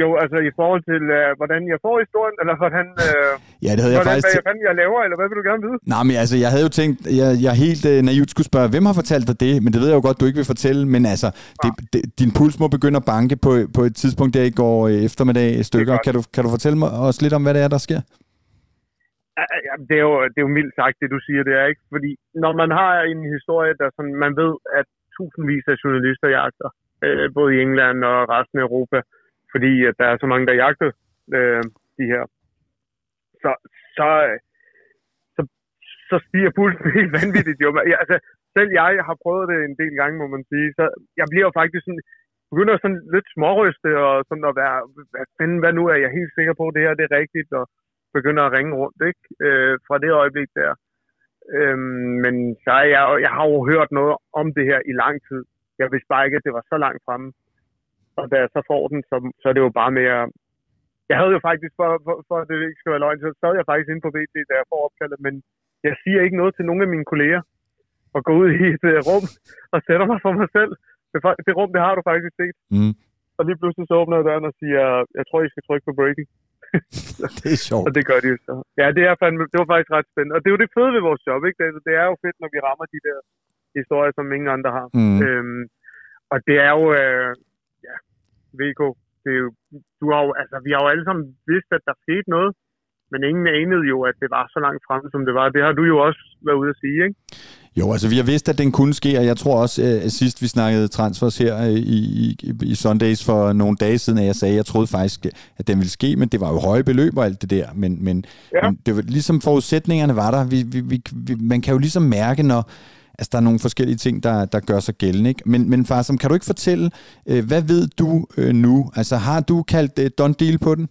Jo, altså i forhold til, øh, hvordan jeg får historien, eller hvordan, øh, Ja, det havde jeg hvordan faktisk... hvad jeg, fanden jeg laver, eller hvad vil du gerne vide? Nej, men altså, jeg havde jo tænkt, jeg, jeg helt øh, naivt skulle spørge, hvem har fortalt dig det? Men det ved jeg jo godt, du ikke vil fortælle. Men altså, det, det, din puls må begynde at banke på, på et tidspunkt der i går øh, eftermiddag i stykker. Kan du, kan du fortælle mig også lidt om, hvad det er, der sker? Ja, ja, det, er jo, det er jo mildt sagt, det du siger, det er ikke. Fordi når man har en historie, der sådan, man ved, at tusindvis af journalister jagter, øh, både i England og resten af Europa, fordi at der er så mange, der jagter øh, de her, så, så, så, så stiger pulsen helt vanvittigt. Jo. Ja, altså, selv jeg har prøvet det en del gange, må man sige. Så jeg bliver jo faktisk sådan, begynder sådan lidt småryste og sådan at være, hvad, fanden, hvad nu er jeg helt sikker på, det her det er rigtigt, og begynder at ringe rundt, ikke? Øh, fra det øjeblik der. Øhm, men så er jeg, jeg har jo hørt noget om det her i lang tid. Jeg vidste bare ikke, at det var så langt fremme. Og da jeg så får den, så, så er det jo bare mere... Jeg havde jo faktisk, for, for, for at det ikke skal være løgn, så sad jeg faktisk inde på BT, da jeg får opkaldet, men jeg siger ikke noget til nogen af mine kolleger. Og går ud i et uh, rum og sætter mig for mig selv. Det, det rum, det har du faktisk set. Mm. Og lige pludselig så åbner jeg døren og siger, jeg tror, I skal trykke på breaking. Det er sjovt. Og det gør de jo så. Ja, det, er fandme, det var faktisk ret spændende. Og det er jo det fede ved vores job, ikke? Det, det er jo fedt, når vi rammer de der historier, som ingen andre har. Mm. Øhm, og det er jo, øh, VK, det er jo, du har jo, altså, vi har jo alle sammen vidst, at der skete noget, men ingen anede jo, at det var så langt fremme, som det var. Det har du jo også været ude at sige, ikke? Jo, altså vi har vidst, at den kunne ske, og jeg tror også, at sidst vi snakkede transfers her øh, i, i, i Sundays for nogle dage siden, at jeg sagde, at jeg troede faktisk, at den ville ske, men det var jo høje beløb og alt det der. Men, men, Ja. men det var ligesom forudsætningerne var der. Vi, vi, vi, vi, man kan jo ligesom mærke, når altså, der er nogle forskellige ting, der, der gør sig gældende. Ikke? Men, men far, som kan du ikke fortælle, øh, hvad ved du øh, nu? Altså har du kaldt øh, done deal på den?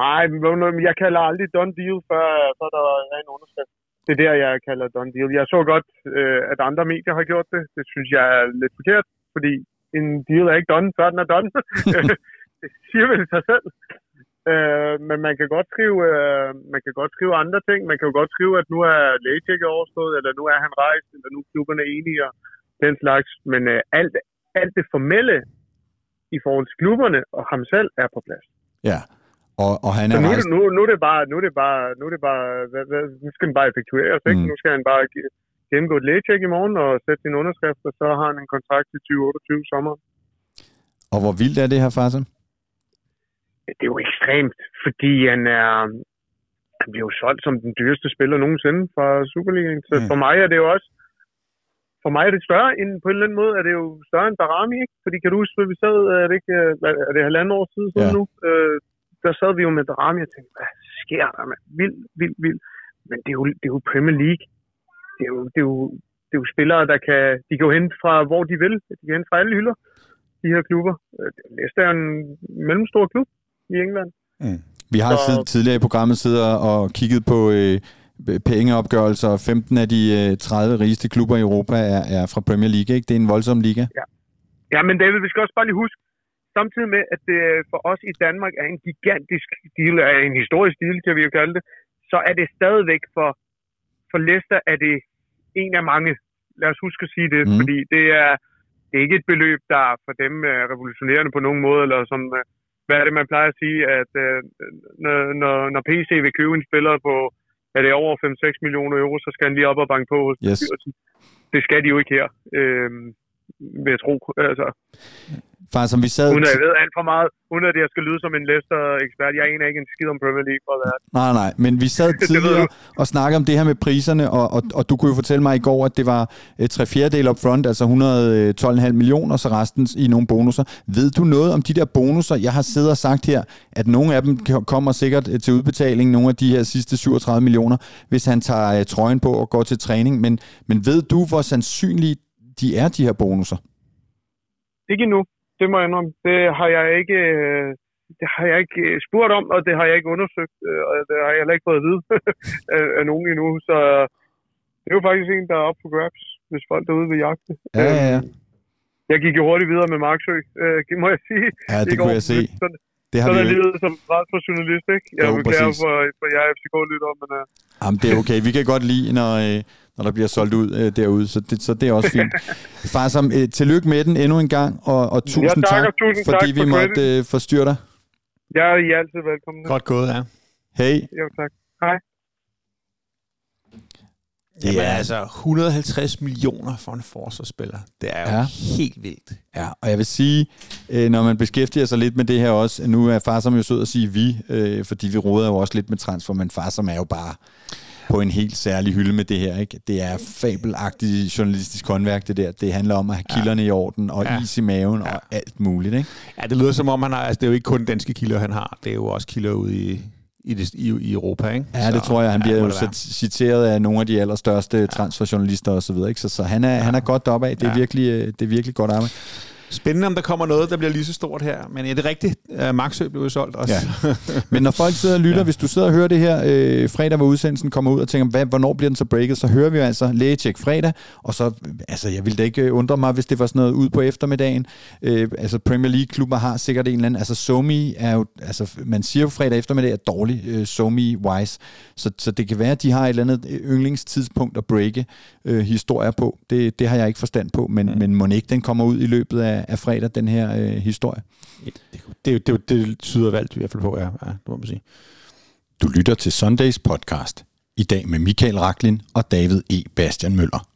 Nej, men jeg kalder aldrig done deal, før, før der er en underskrift. Det er der, jeg kalder done deal. Jeg så godt, øh, at andre medier har gjort det. Det synes jeg er lidt forkert, fordi en deal er ikke done, før den er done. det siger vel sig selv. Øh, men man kan godt skrive, øh, man kan godt skrive andre ting. Man kan jo godt skrive, at nu er lægetjekket overstået, eller nu er han rejst, eller nu er klubberne enige, og den slags. Men øh, alt, alt det formelle i forhold til klubberne og ham selv er på plads. Ja, og, og han Så er nu, er rejst... nu, nu er det bare, nu er det bare, nu er det bare, hvad, hvad, nu skal den bare effektueres, ikke? Mm. Nu skal han bare ge- gennemgå et lægetjek i morgen og sætte sin underskrift, og så har han en kontrakt til 2028 sommer. Og hvor vildt er det her, Farsen? Det er jo ekstremt, fordi han er, han bliver jo solgt som den dyreste spiller nogensinde fra Superligaen. Så Mm. for mig er det jo også, for mig er det større end, på en eller anden måde, er det jo større end Darami, ikke? Fordi kan du huske, hvad vi sad, er det ikke, øh, er det halvanden år siden, siden Ja. nu? Øh, der sad vi jo med Darami og tænkte, hvad sker der, mand? Vild, vild, vild. Men det er jo, det er jo Premier League. Det er jo, det er jo, det er jo spillere, der kan, de kan jo hente fra, hvor de vil. De kan hente fra alle hylder, de her klubber. Øh, Leicester er en mellemstor klub i England. Vi har Så- så... tidligere i programmet siddet og kigget på øh, pengeopgørelser. 15 af de øh, 30 rigeste klubber i Europa er, er fra Premier League. Ikke? Det er en voldsom liga. Ja, men David, vi skal også bare lige huske, samtidig med, at det for os i Danmark er en gigantisk deal, er en historisk deal, kan vi jo kalde det, så er det stadigvæk for, for Leicester er det en af mange. Lad os huske at sige det, mm. fordi det er, det er ikke et beløb, der for dem er revolutionerende på nogen måde, eller som, øh, hvad er det, man plejer at sige, at øh, når, når, PC vil købe en spiller på, er det over 5-6 millioner euro, så skal han lige op og banke på hos Yes. Det skal de jo ikke her, øh, vil jeg tro. Altså, Far, som vi sad... uden at jeg ved alt for meget, uden at jeg skal lyde som en Leicester-ekspert. Jeg aner ikke en skid om Premier League, for at være. Nej, nej, men vi sad tidligere og snakkede om det her med priserne, og, og, og du kunne jo fortælle mig i går, at det var øh, tre fjerdedel up front, altså 112,5 millioner, og så resten i nogle bonusser. Ved du noget om de der bonusser? Jeg har siddet og sagt her, at nogle af dem kommer sikkert øh, til udbetaling, nogle af de her sidste 37 millioner, hvis han tager øh, trøjen på og går til træning. Men, men ved du, hvor sandsynlige de er, de her bonusser? Ikke endnu. Det må jeg indrømme. Det har jeg ikke, øh, det har jeg ikke øh, spurgt om, og det har jeg ikke undersøgt, øh, og det har jeg heller ikke fået at vide af, af nogen endnu. Så det er jo faktisk en, der er op på grabs, hvis folk derude vil jagte. Ja, ja, ja. Jeg gik jo hurtigt videre med Marksø, øh, må jeg sige. Ja, det går. kunne jeg se. Sådan, Det har sådan vi er jo... livet som ret for journalist, ikke? Jeg Jo, beklager præcis. for, for jer FCK-lytter, men uh, Jamen, det er okay. Vi kan godt lide, når, øh, når der bliver solgt ud øh, derude, så det, så det er også fint. Far, som, øh, tillykke med den endnu en gang, og, og tusind tak, tak, og tusind fordi tak vi for måtte øh, forstyrre dig. jeg er I er altid velkommen. Godt gået, ja. Hey. Jo, tak. Hej. Det Jamen, er, altså 150 millioner for en forsvarsspiller. Det er jo Ja. ja. helt vildt. Ja, og jeg vil sige, øh, når man beskæftiger sig lidt med det her også, nu er far som jo sød at sige vi, øh, fordi vi råder jo også lidt med transfer, men far som er jo bare på en helt særlig hylde med det her. Ikke? Det er fabelagtigt journalistisk håndværk, det der. Det handler om at have kilderne i orden, og Ja. is i maven, Ja. og alt muligt. Ikke? Ja, det lyder som om, han har, altså, det er jo ikke kun danske kilder, han har. Det er jo også kilder ude i, i, det, i, i Europa, ikke? Ja, det tror jeg. Han bliver jo være. citeret af nogle af de allerstørste ja. transferjournalister og så videre. Ikke? Så, så han, er, ja. han er godt deroppe af. Det er, Ja. virkelig, øh, det er virkelig godt arbejde. Spændende, om der kommer noget, der bliver lige så stort her. Men ja, det er rigtigt. Uh, Maxø blev jo solgt også. Ja. Men når folk sidder og lytter, ja. hvis du sidder og hører det her øh, fredag, hvor udsendelsen kommer ud, og tænker, hvad, hvornår bliver den så breaket, så hører vi jo altså lægetjek fredag, og så, altså jeg ville da ikke øh, undre mig, hvis det var sådan noget ud på eftermiddagen. Øh, altså Premier League-klubber har sikkert en eller anden, altså Somi er jo, altså man siger jo fredag eftermiddag er dårlig, øh, Somi-wise, så, så det kan være, at de har et eller andet yndlingstidspunkt at breake øh, historier på. Det, det har jeg ikke forstand på, men, mm. men må ikke den kommer ud i løbet af, af fredag, den her øh, historie. Det, det, det, det tyder valgt i hvert fald på, ja. ja det må man sige. Du lytter til Sundays podcast. I dag med Michael Raklin og David E. Bastian Møller.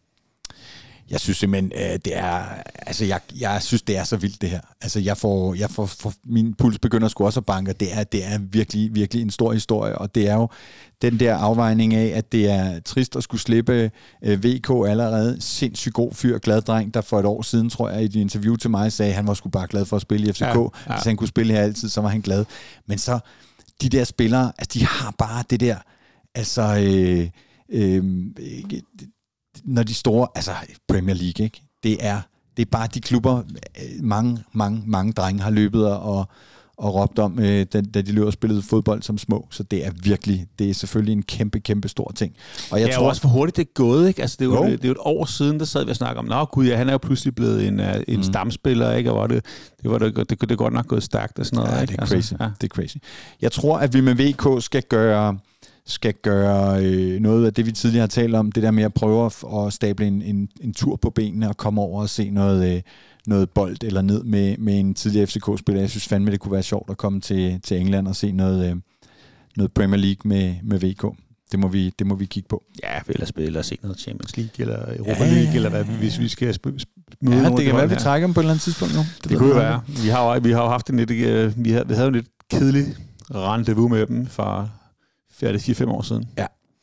Jeg synes simpelthen, øh, det er, altså jeg, jeg synes, det er så vildt det her. Altså jeg får, jeg får, får min puls begynder sgu også at banke. Det er, det er virkelig, virkelig en stor historie, og det er jo den der afvejning af, at det er trist at skulle slippe øh, VK allerede. Sindssygt god fyr, glad dreng, der for et år siden, tror jeg, i et interview til mig sagde, at han var sgu bare glad for at spille i FCK. Ja, Ja. Hvis han kunne spille her altid, så var han glad. Men så, de der spillere, altså de har bare det der, altså, øh, øh, når de store, altså Premier League, ikke? Det er, det er bare de klubber, øh, mange, mange, mange drenge har løbet og, og råbt om, øh, da, da de løb og spillede fodbold som små. Så det er virkelig, det er selvfølgelig en kæmpe, kæmpe stor ting. Og jeg Jeg tror også, hvor hurtigt det er gået, ikke? Altså, det er jo, Jo. det er jo et år siden, der sad vi og snakkede om, nå gud, ja, han er jo pludselig blevet en, uh, en Mm. stamspiller, ikke? Og var det, det, var det, det, det, det godt nok gået stærkt og sådan noget, Ja, ikke? det er crazy. ja. Det er crazy. Jeg tror, at vi med VK skal gøre skal gøre øh, noget af det, vi tidligere har talt om, det der med at prøve at, at stable en, en, en tur på benene og komme over og se noget, øh, noget bold eller ned med, med en tidligere FCK-spiller. Jeg synes fandme, det kunne være sjovt at komme til, til England og se noget, øh, noget Premier League med, med VK. Det må, vi, det må vi kigge på. Ja, eller spille, eller se noget Champions League, eller Europa Ja, League, eller hvad, hvis vi skal møde Ja, det de kan være, vi trækker dem på et eller andet tidspunkt nu. Det, ved kunne jo være. Vi har, vi har jo haft en lidt, øh, vi havde, vi havde en lidt kedelig rendezvous med dem for 4-5 år siden.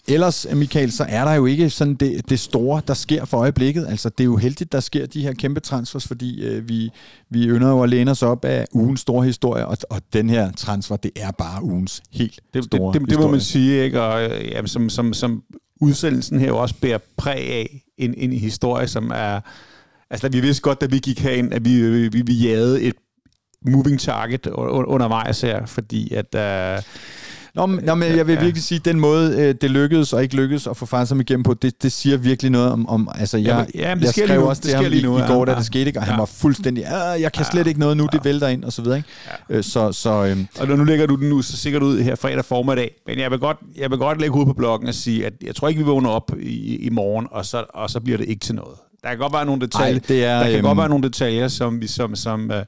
Ellers, Michael, så er der jo ikke sådan det, det store, der sker for øjeblikket. Altså, det er jo heldigt, der sker de her kæmpe transfers, fordi øh, vi, vi ynder jo at læne os op af ugens store historie, og, og den her transfer, det er bare ugens helt Det, store det, det, det må man sige, ikke? Og øh, jamen, som, som, som udsendelsen her også bærer præg af en, en historie, som er... Altså, vi vidste godt, da vi gik herind, at vi, vi, vi jagede et moving target undervejs her, fordi at... Øh, Nå, men, nå, men jeg vil virkelig sige, at den måde, øh, det lykkedes og ikke lykkedes at få Farsam igennem på, det, det siger virkelig noget om, om altså jeg, Jamen, ja, men det jeg skrev lige nu. også Det til ham lige i, nu, i ja. går, da Ja. det skete ikke, og han Ja. var fuldstændig, "Ah, jeg kan slet ikke noget nu, det vælter ind, og så videre. Ikke? Øh, Så, så øhm, Og nu lægger du den nu så sikkert ud her fredag formiddag. Men jeg vil godt, jeg vil godt lægge ud på bloggen og sige, at jeg tror ikke, vi vågner op i, i morgen, og så, og så bliver det ikke til noget. Der kan godt være nogle detaljer, Ej, det er, der kan øhm, godt være nogle detaljer, som, vi, som, som, øh,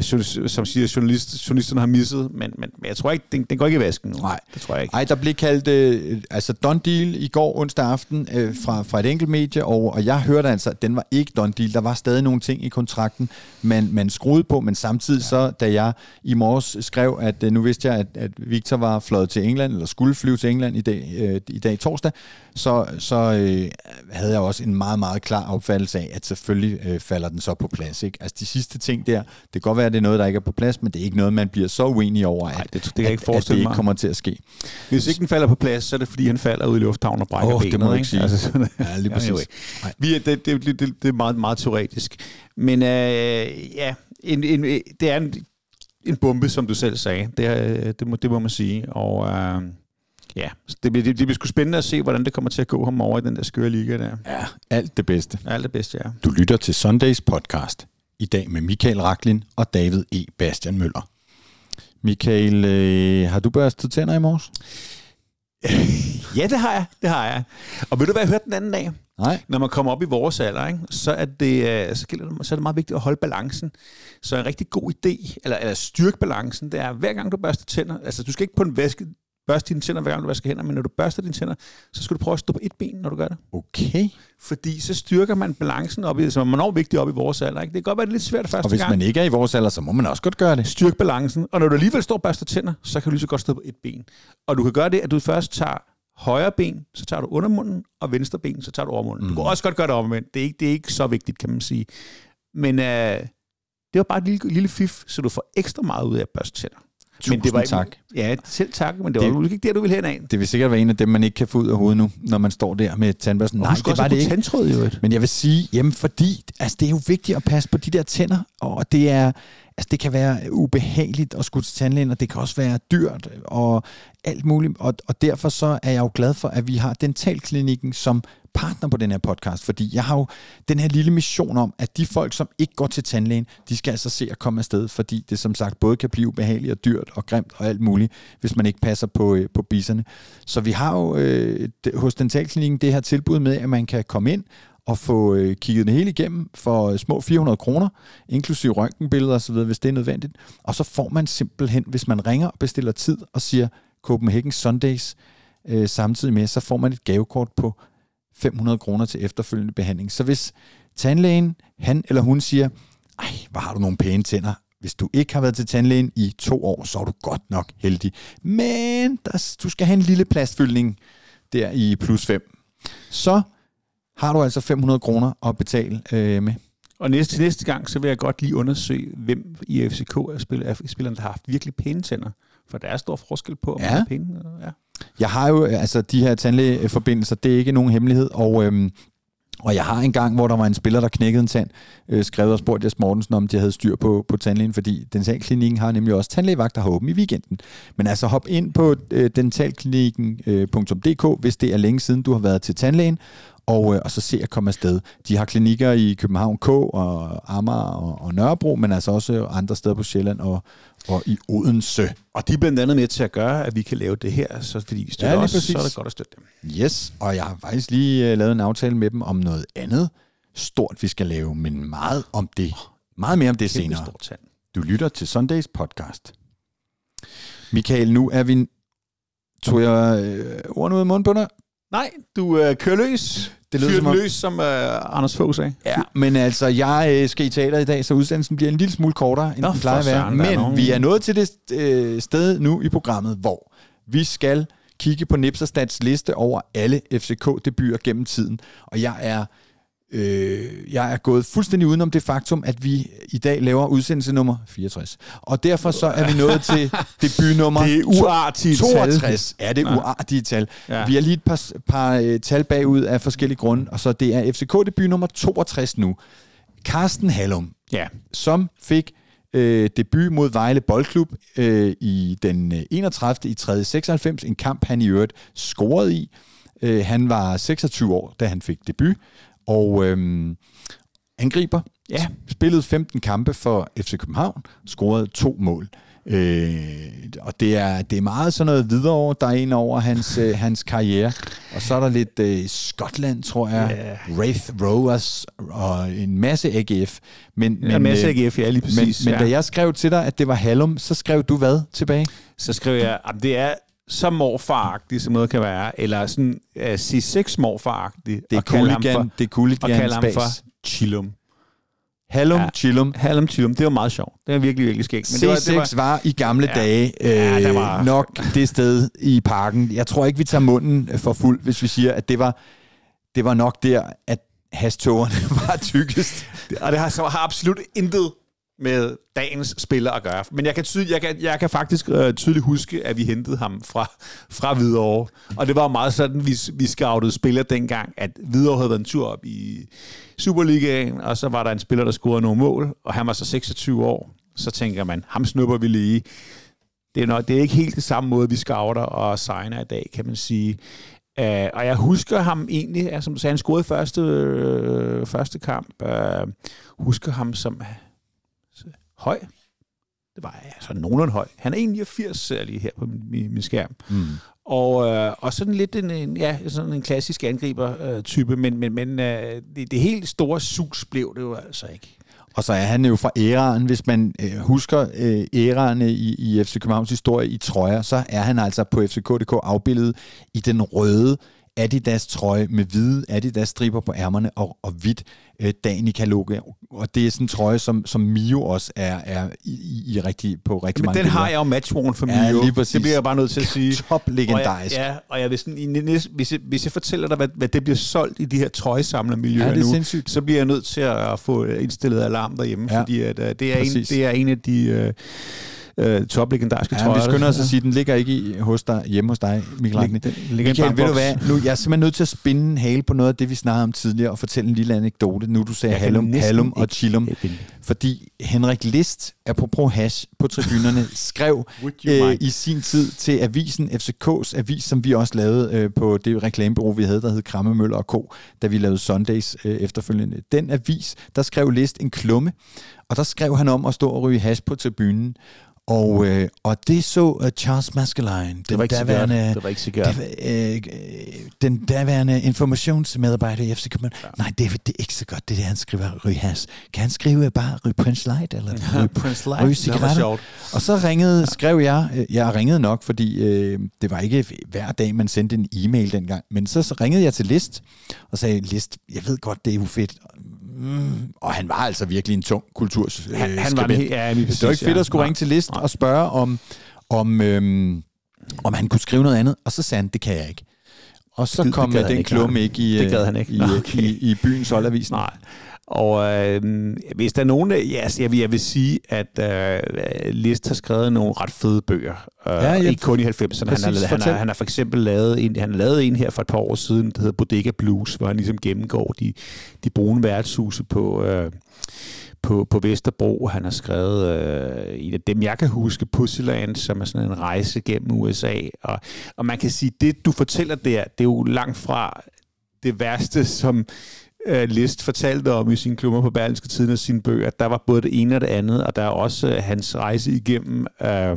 som siger, journalist, journalisterne har misset, men, men, men jeg tror ikke, den, den går ikke i vasken nu. Nej. Det tror jeg ikke. Ej, der blev kaldt øh, altså done deal i går onsdag aften øh, fra, fra et enkelt medie, og, og jeg hørte altså, at den var ikke done deal. Der var stadig nogle ting i kontrakten, man, man skruede på, men samtidig ja. så, da jeg i morges skrev, at øh, nu vidste jeg, at, at Victor var fløjet til England, eller skulle flyve til England i dag, øh, i dag torsdag, så, så øh, havde jeg også en meget, meget klar opfattelse af, at selvfølgelig øh, falder den så på plads. Ikke? Altså de sidste ting der, det kan godt være, at det er noget, der ikke er på plads, men det er ikke noget, man bliver så uenig over, at, Nej, det, det kan jeg ikke at, at det forestille ikke mig. kommer til at ske. Hvis ikke den falder på plads, så er det fordi, han falder ud i lufthavnen og brækker Åh, benet. det må du ikke sige. Altså, Ja, lige præcis. Anyway. Vi er, det, det, det, det, er meget, meget teoretisk. Men øh, ja, en, en, det er en, en bombe, som du selv sagde. Det, det, må, det må man sige. Og øh, ja, det, bliver- det, det bliver sgu spændende at se, hvordan det kommer til at gå ham over i den der skøre liga der. Ja, alt det bedste. Alt det bedste, ja. Du lytter til Sundays podcast. I dag med Michael Raklin og David E. Bastian Møller. Michael, øh, har du børstet tænder i morges? Ja, det har jeg. Det har jeg. Og ved du, hvad jeg hørte den anden dag? Nej. Når man kommer op i vores alder, ikke, så, er det, øh, så, gælder det, så er det meget vigtigt at holde balancen. Så en rigtig god idé, eller, eller styrke balancen, det er, hver gang du børster tænder, altså du skal ikke på en vaske, børste dine tænder, hver gang du vasker hænder, men når du børster dine tænder, så skal du prøve at stå på et ben, når du gør det. Okay. Fordi så styrker man balancen op i, som er enormt vigtigt op i vores alder. Ikke? Det kan godt være det er lidt svært første Og hvis gang. man ikke er i vores alder, så må man også godt gøre det. Styrk balancen. Og når du alligevel står og børster tænder, så kan du lige så godt stå på et ben. Og du kan gøre det, at du først tager højre ben, så tager du undermunden, og venstre ben, så tager du overmunden. Mm. Du kan også godt gøre det omvendt. Det er ikke, det er ikke så vigtigt, kan man sige. Men øh, det var bare et lille, lille fif, så du får ekstra meget ud af at børste tænder. Tusind det var ikke, tak. Ja, selv tak, men det, Det- var ikke der, du ville hen af. Det vil sikkert være en af dem, man ikke kan få ud af hovedet nu, når man står der med tandbørsten. Nej, det var det ikke. Tandtråd, jo. Men jeg vil sige, jamen fordi, altså det er jo vigtigt at passe på de der tænder, og det er, altså det kan være ubehageligt at skulle til tandlægen, og det kan også være dyrt og alt muligt, og, og derfor så er jeg jo glad for, at vi har Dentalklinikken som partner på den her podcast, fordi jeg har jo den her lille mission om, at de folk, som ikke går til tandlægen, de skal altså se at komme afsted, fordi det som sagt både kan blive behageligt og dyrt og grimt og alt muligt, hvis man ikke passer på, øh, på bisserne. Så vi har jo øh, hos Dentalklinikken det her tilbud med, at man kan komme ind og få øh, kigget det hele igennem for øh, små 400 kroner, inklusive røntgenbilleder osv., hvis det er nødvendigt. Og så får man simpelthen, hvis man ringer og bestiller tid og siger Copenhagen Sundays øh, samtidig med, så får man et gavekort på 500 kroner til efterfølgende behandling. Så hvis tandlægen, han eller hun siger, ej, hvor har du nogle pæne tænder, hvis du ikke har været til tandlægen i to år, så er du godt nok heldig. Men der, du skal have en lille plastfyldning der i plus 5. Så har du altså 500 kroner at betale øh, med. Og næste, næste gang, så vil jeg godt lige undersøge, hvem i FCK er, er spillerne, der har haft virkelig pæne tænder. For der er stor forskel på, om Ja. man har pæne. Ja. Jeg har jo, øh, altså de her tandlægeforbindelser, det er ikke nogen hemmelighed, og, øhm, og jeg har en gang, hvor der var en spiller, der knækkede en tand, øh, skrevet og spurgt Jes Mortensen, om de havde styr på, på tandlægen, fordi dentalklinikken har nemlig også tandlægevagt, der har åben i weekenden. Men altså hop ind på øh, dentalklinikken.dk, øh, hvis det er længe siden, du har været til tandlægen, og, øh, og så se at komme afsted. De har klinikker i København K og Amager og, og Nørrebro, men altså også andre steder på Sjælland og, og i Odense. Og de er blandt andet med til at gøre, at vi kan lave det her, så fordi vi støtter Ja, os, så er det godt at støtte dem. Yes, og jeg har faktisk lige uh, lavet en aftale med dem om noget andet stort, vi skal lave, men meget om det. Meget mere om det Kæmpe senere. stor tand. Du lytter til Sundays podcast. Michael, nu er vi... Tog jeg øh, ordene ud af munden på dig? Nej, du øh, kører løs. Det lyder som om- løs, som øh, Anders Fogh sagde. Ja, men altså, jeg øh, skal i teater i dag, så udsendelsen bliver en lille smule kortere, end Nå, den plejer at være. søren, Men nogen- vi er nået til det øh, sted nu i programmet, hvor vi skal kigge på Nipserstats liste over alle FCK-debuter gennem tiden. Og jeg er, øh, jeg er gået fuldstændig udenom det faktum, at vi i dag laver udsendelse nummer 64. Og derfor så er vi nået til debut nummer Det er uartigt tal. 62. Ja, det er uartige tal. Ja. Vi har lige et par, par øh, tal bagud af forskellige grunde, og så det er FCK-debut nummer 62 nu. Carsten Hallum, Ja. som fik øh, debut mod Vejle Boldklub øh, i den øh, 31. i 3. 96, en kamp han i øvrigt scorede i. Øh, han var 26 år, da han fik debut, og øh, angriber. Ja. Spillede 15 kampe for FC København, scorede to mål. Øh, og det er, det er meget sådan noget videre, der er en over hans, øh, hans karriere. Og så er der lidt øh, Skotland, tror jeg. Ja. Wraith Rovers og en masse AGF. Men, Men, en masse AGF, ja, lige præcis. Men, men ja. da jeg skrev til dig, at det var Hallum, så skrev du hvad tilbage? så skrev jeg, at det er så morfaragtigt, som noget kan være, eller sådan uh, C6 morfaragtigt, Det er for, det er Cooligan og kalde ham for Chillum. Hallum, Ja. Chillum. Hallam Chillum, det var meget sjovt. Det var virkelig, virkelig skægt. Men det var, det var, var i gamle Ja. dage øh, Ja, der var- nok det sted i parken. Jeg tror ikke, vi tager munden for fuld, hvis vi siger, at det var, det var nok der, at hastogerne var tykkest. Og det har, har absolut intet med dagens spiller at gøre. Men jeg kan, tydelig, jeg kan, jeg kan faktisk øh, tydeligt huske, at vi hentede ham fra, fra Hvidovre. Og det var meget sådan, vi, vi scoutede spillere dengang, at Hvidovre havde været en tur op i Superligaen, og så var der en spiller, der scorede nogle mål, og han var så 26 år. Så tænker man, ham snupper vi lige. Det er, nok, det er ikke helt det samme måde, vi scouter og signer i dag, kan man sige. Uh, og jeg husker ham egentlig, ja, som du sagde, han scorede første, øh, første kamp. Uh, husker ham som høj. Det var altså nogenlunde høj. Han er 81 ser jeg lige her på min, min skærm. Mm. Og, øh, og sådan lidt en, en, ja, sådan en klassisk angriber-type, men, men, men øh, det, det helt store sus blev det jo altså ikke. Og så er han jo fra æraen, hvis man øh, husker øh, æraerne i, i FC Københavns historie i trøjer, så er han altså på FCK.dk afbildet i den røde Adidas trøje med hvide Adidas striber på ærmerne og, og hvidt øh, Danica logo. Og det er sådan en trøje, som, som Mio også er, er i, i, rigtig, på rigtig Men mange den har billeder. jeg jo matchworn for Ja, Mio. lige præcis. Det bliver jeg bare nødt til at sige. Top legendarisk. Og jeg, ja, og jeg i næste, hvis, jeg, hvis jeg fortæller dig, hvad, hvad det bliver solgt i de her trøjesamlermiljøer Ja, nu, sindssygt. så bliver jeg nødt til at få indstillet alarm derhjemme, Ja, ja, fordi at, uh, det, er en, præcis. det er en af de uh, uh, top legendariske Ja, trøjer. vi skynder os at sige, den ligger ikke i, hos dig, hjemme hos dig, Agni. Den ligger Michael, ved du hvad? Nu, jeg er simpelthen nødt til at spinde en hale på noget af det, vi snakkede om tidligere, og fortælle en lille anekdote, nu du sagde næsten Hallum og Chillum. Fordi Henrik List, apropos hash på tribunerne, skrev øh, i sin tid til avisen, FCK's avis, som vi også lavede øh, på det reklamebureau, vi havde, der hed Kramme Møller og Co., da vi lavede Sundays øh, efterfølgende. Den avis, der skrev List en klumme, og der skrev han om at stå og ryge hash på tribunen. Og, øh, og det så uh, Charles Maskeline, den Det daværende, Det var ikke det var, øh, øh, den daværende informationsmedarbejder i FC København. Ja. Nej, det, er- det er ikke så godt, det der, han skriver ryge hash. Kan han skrive bare ryge Prince Light, eller ryge, Prince ryge Det var sjovt. Og så ringede, skrev jeg, øh, jeg ringede nok, fordi øh, det var ikke hver dag, man sendte en e-mail dengang, men så, så ringede jeg til List, og sagde, List, jeg ved godt, det er ufedt. Mm. Og han var altså virkelig en tung kultur. Øh, Han- han var skribent. en- ja, det var ikke fedt ja. at skulle ringe til List Nej. og spørge om, om, øhm, om han kunne skrive noget andet, og så sagde han, det kan jeg ikke. Og så Det- det kom gad øh, den ikke, klumme ikke i, Det gad øh, han ikke. i, øh, okay. i, i byens soldavis. Nej. Og øh, hvis der er nogen, der, ja, altså, jeg, vil, jeg vil sige, at øh, List har skrevet nogle ret fede bøger. Øh, Ja, ja, ikke kun i 90'erne. Han, har, han, har, han har for eksempel lavet en, han har lavet en her for et par år siden, der hedder Bodega Blues, hvor han ligesom gennemgår de, de brune værtshuse på... Øh, på, på Vesterbro. Han har skrevet øh, en af dem, jeg kan huske, Pussyland, som er sådan en rejse gennem USA. Og, og man kan sige, det du fortæller der, det er jo langt fra det værste, som øh, List fortalte om i sine klummer på Berlingske Tiden og sine bøger. Der var både det ene og det andet, og der er også øh, hans rejse igennem øh,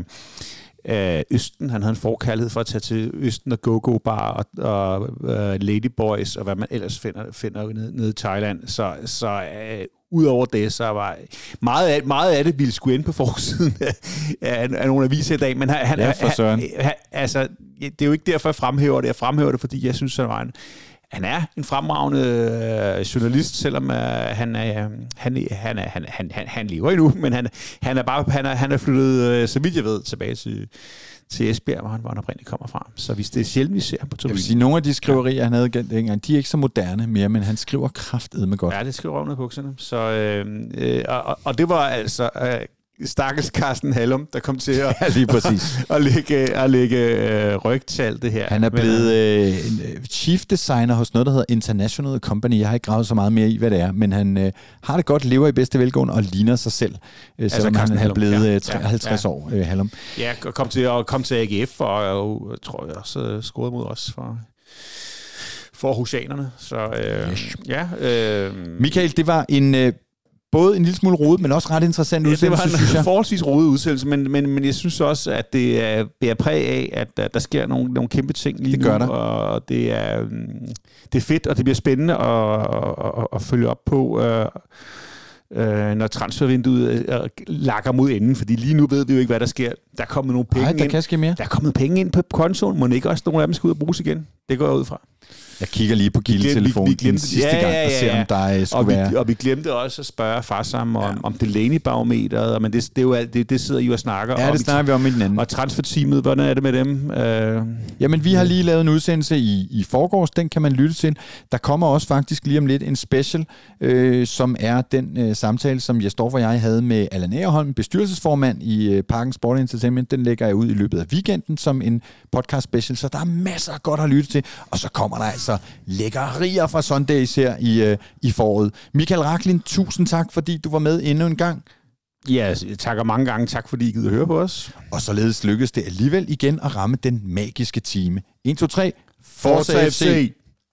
øh, Østen. Han havde en forkærlighed for at tage til Østen og Go-Go Bar og, og øh, Ladyboys og hvad man ellers finder, finder nede, nede i Thailand. Så, så øh, Udover det, så var meget af, meget af det ville skulle ind på forsiden af, af, af nogle aviser i dag, men han, han, Ja, han, han, altså, det er jo ikke derfor, jeg fremhæver det. Jeg fremhæver det, fordi jeg synes, han var en, han er en fremragende øh, journalist, selvom øh, han, er, øh, han, han, er, han, han, han, han lever endnu, men han, han er bare han er, han er flyttet, øh, så vidt jeg ved, tilbage til, til Esbjerg, hvor han, hvor han oprindeligt kommer fra. Så hvis det er sjældent, vi ser ham på Jeg tribunen. vil sige, nogle af de skriverier, han havde dengang, de er ikke så moderne mere, men han skriver kraftedme godt. Ja, det skriver under bukserne. Så, øh, øh, og, og det var altså øh, stakkels Carsten Hallum, der kom til at, Ja, lige præcis. at lægge, at lægge øh, ryg til alt det her. Han er blevet øh, en, øh, chief designer hos noget, der hedder International Company. Jeg har ikke gravet så meget mere i, hvad det er, men han øh, har det godt, lever i bedste velgående og ligner sig selv, øh, selvom Carsten han er Hallum, blevet ja. øh, 53 Ja, år, øh, Hallum. Ja, og kom til, og kom til AGF, og, og tror jeg også øh, scorede mod os for, for Aarhusianerne. Så øh, ja. Øh, Michael, det var en øh, både en lille smule rodet, men også ret interessant Ja, det udsendelse, var synes en jeg. forholdsvis rodet udsendelse, men, men, men jeg synes også, at det er, bærer præg af, at der, der sker nogle, nogle kæmpe ting lige Det gør nu, der. og det er, mm, det er fedt, og det bliver spændende at, at, at, at følge op på, øh, øh, når transfervinduet øh, lakker mod enden, fordi lige nu ved vi jo ikke, hvad der sker. Der er kommet nogle penge Nej, der ind. kan ske mere. Der er kommet penge ind på kontoen, må ikke også nogle af dem skal ud og bruges igen? Det går jeg ud fra. Jeg kigger lige på gildetelefonen den sidste gang, og ser, om der øh, skulle og vi, være... Og vi glemte også at spørge Farsam om, ja. om Delaney-barometeret, men det, det, er jo alt, det, det sidder I og snakker Ja, om. det snakker vi om i den anden. Og transferteamet, hvordan er det med dem? Øh, Jamen, vi har lige lavet en udsendelse i, i forgårs, den kan man lytte til. Der kommer også faktisk lige om lidt en special, øh, som er den øh, samtale, som Jesdorf og jeg havde med Allan Agerholm, bestyrelsesformand i øh, Parken Sport Entertainment. Den lægger jeg ud i løbet af weekenden som en podcast special, så der er masser af godt at lytte til. Og så kommer der altså lækkerier fra Sundays her i, øh, i foråret. Michael Raklin, tusind tak, fordi du var med endnu en gang. ja, jeg takker mange gange. Tak fordi I gider høre på os. Og således lykkedes det alligevel igen at ramme den magiske time. 1, 2, 3. Forza! FC!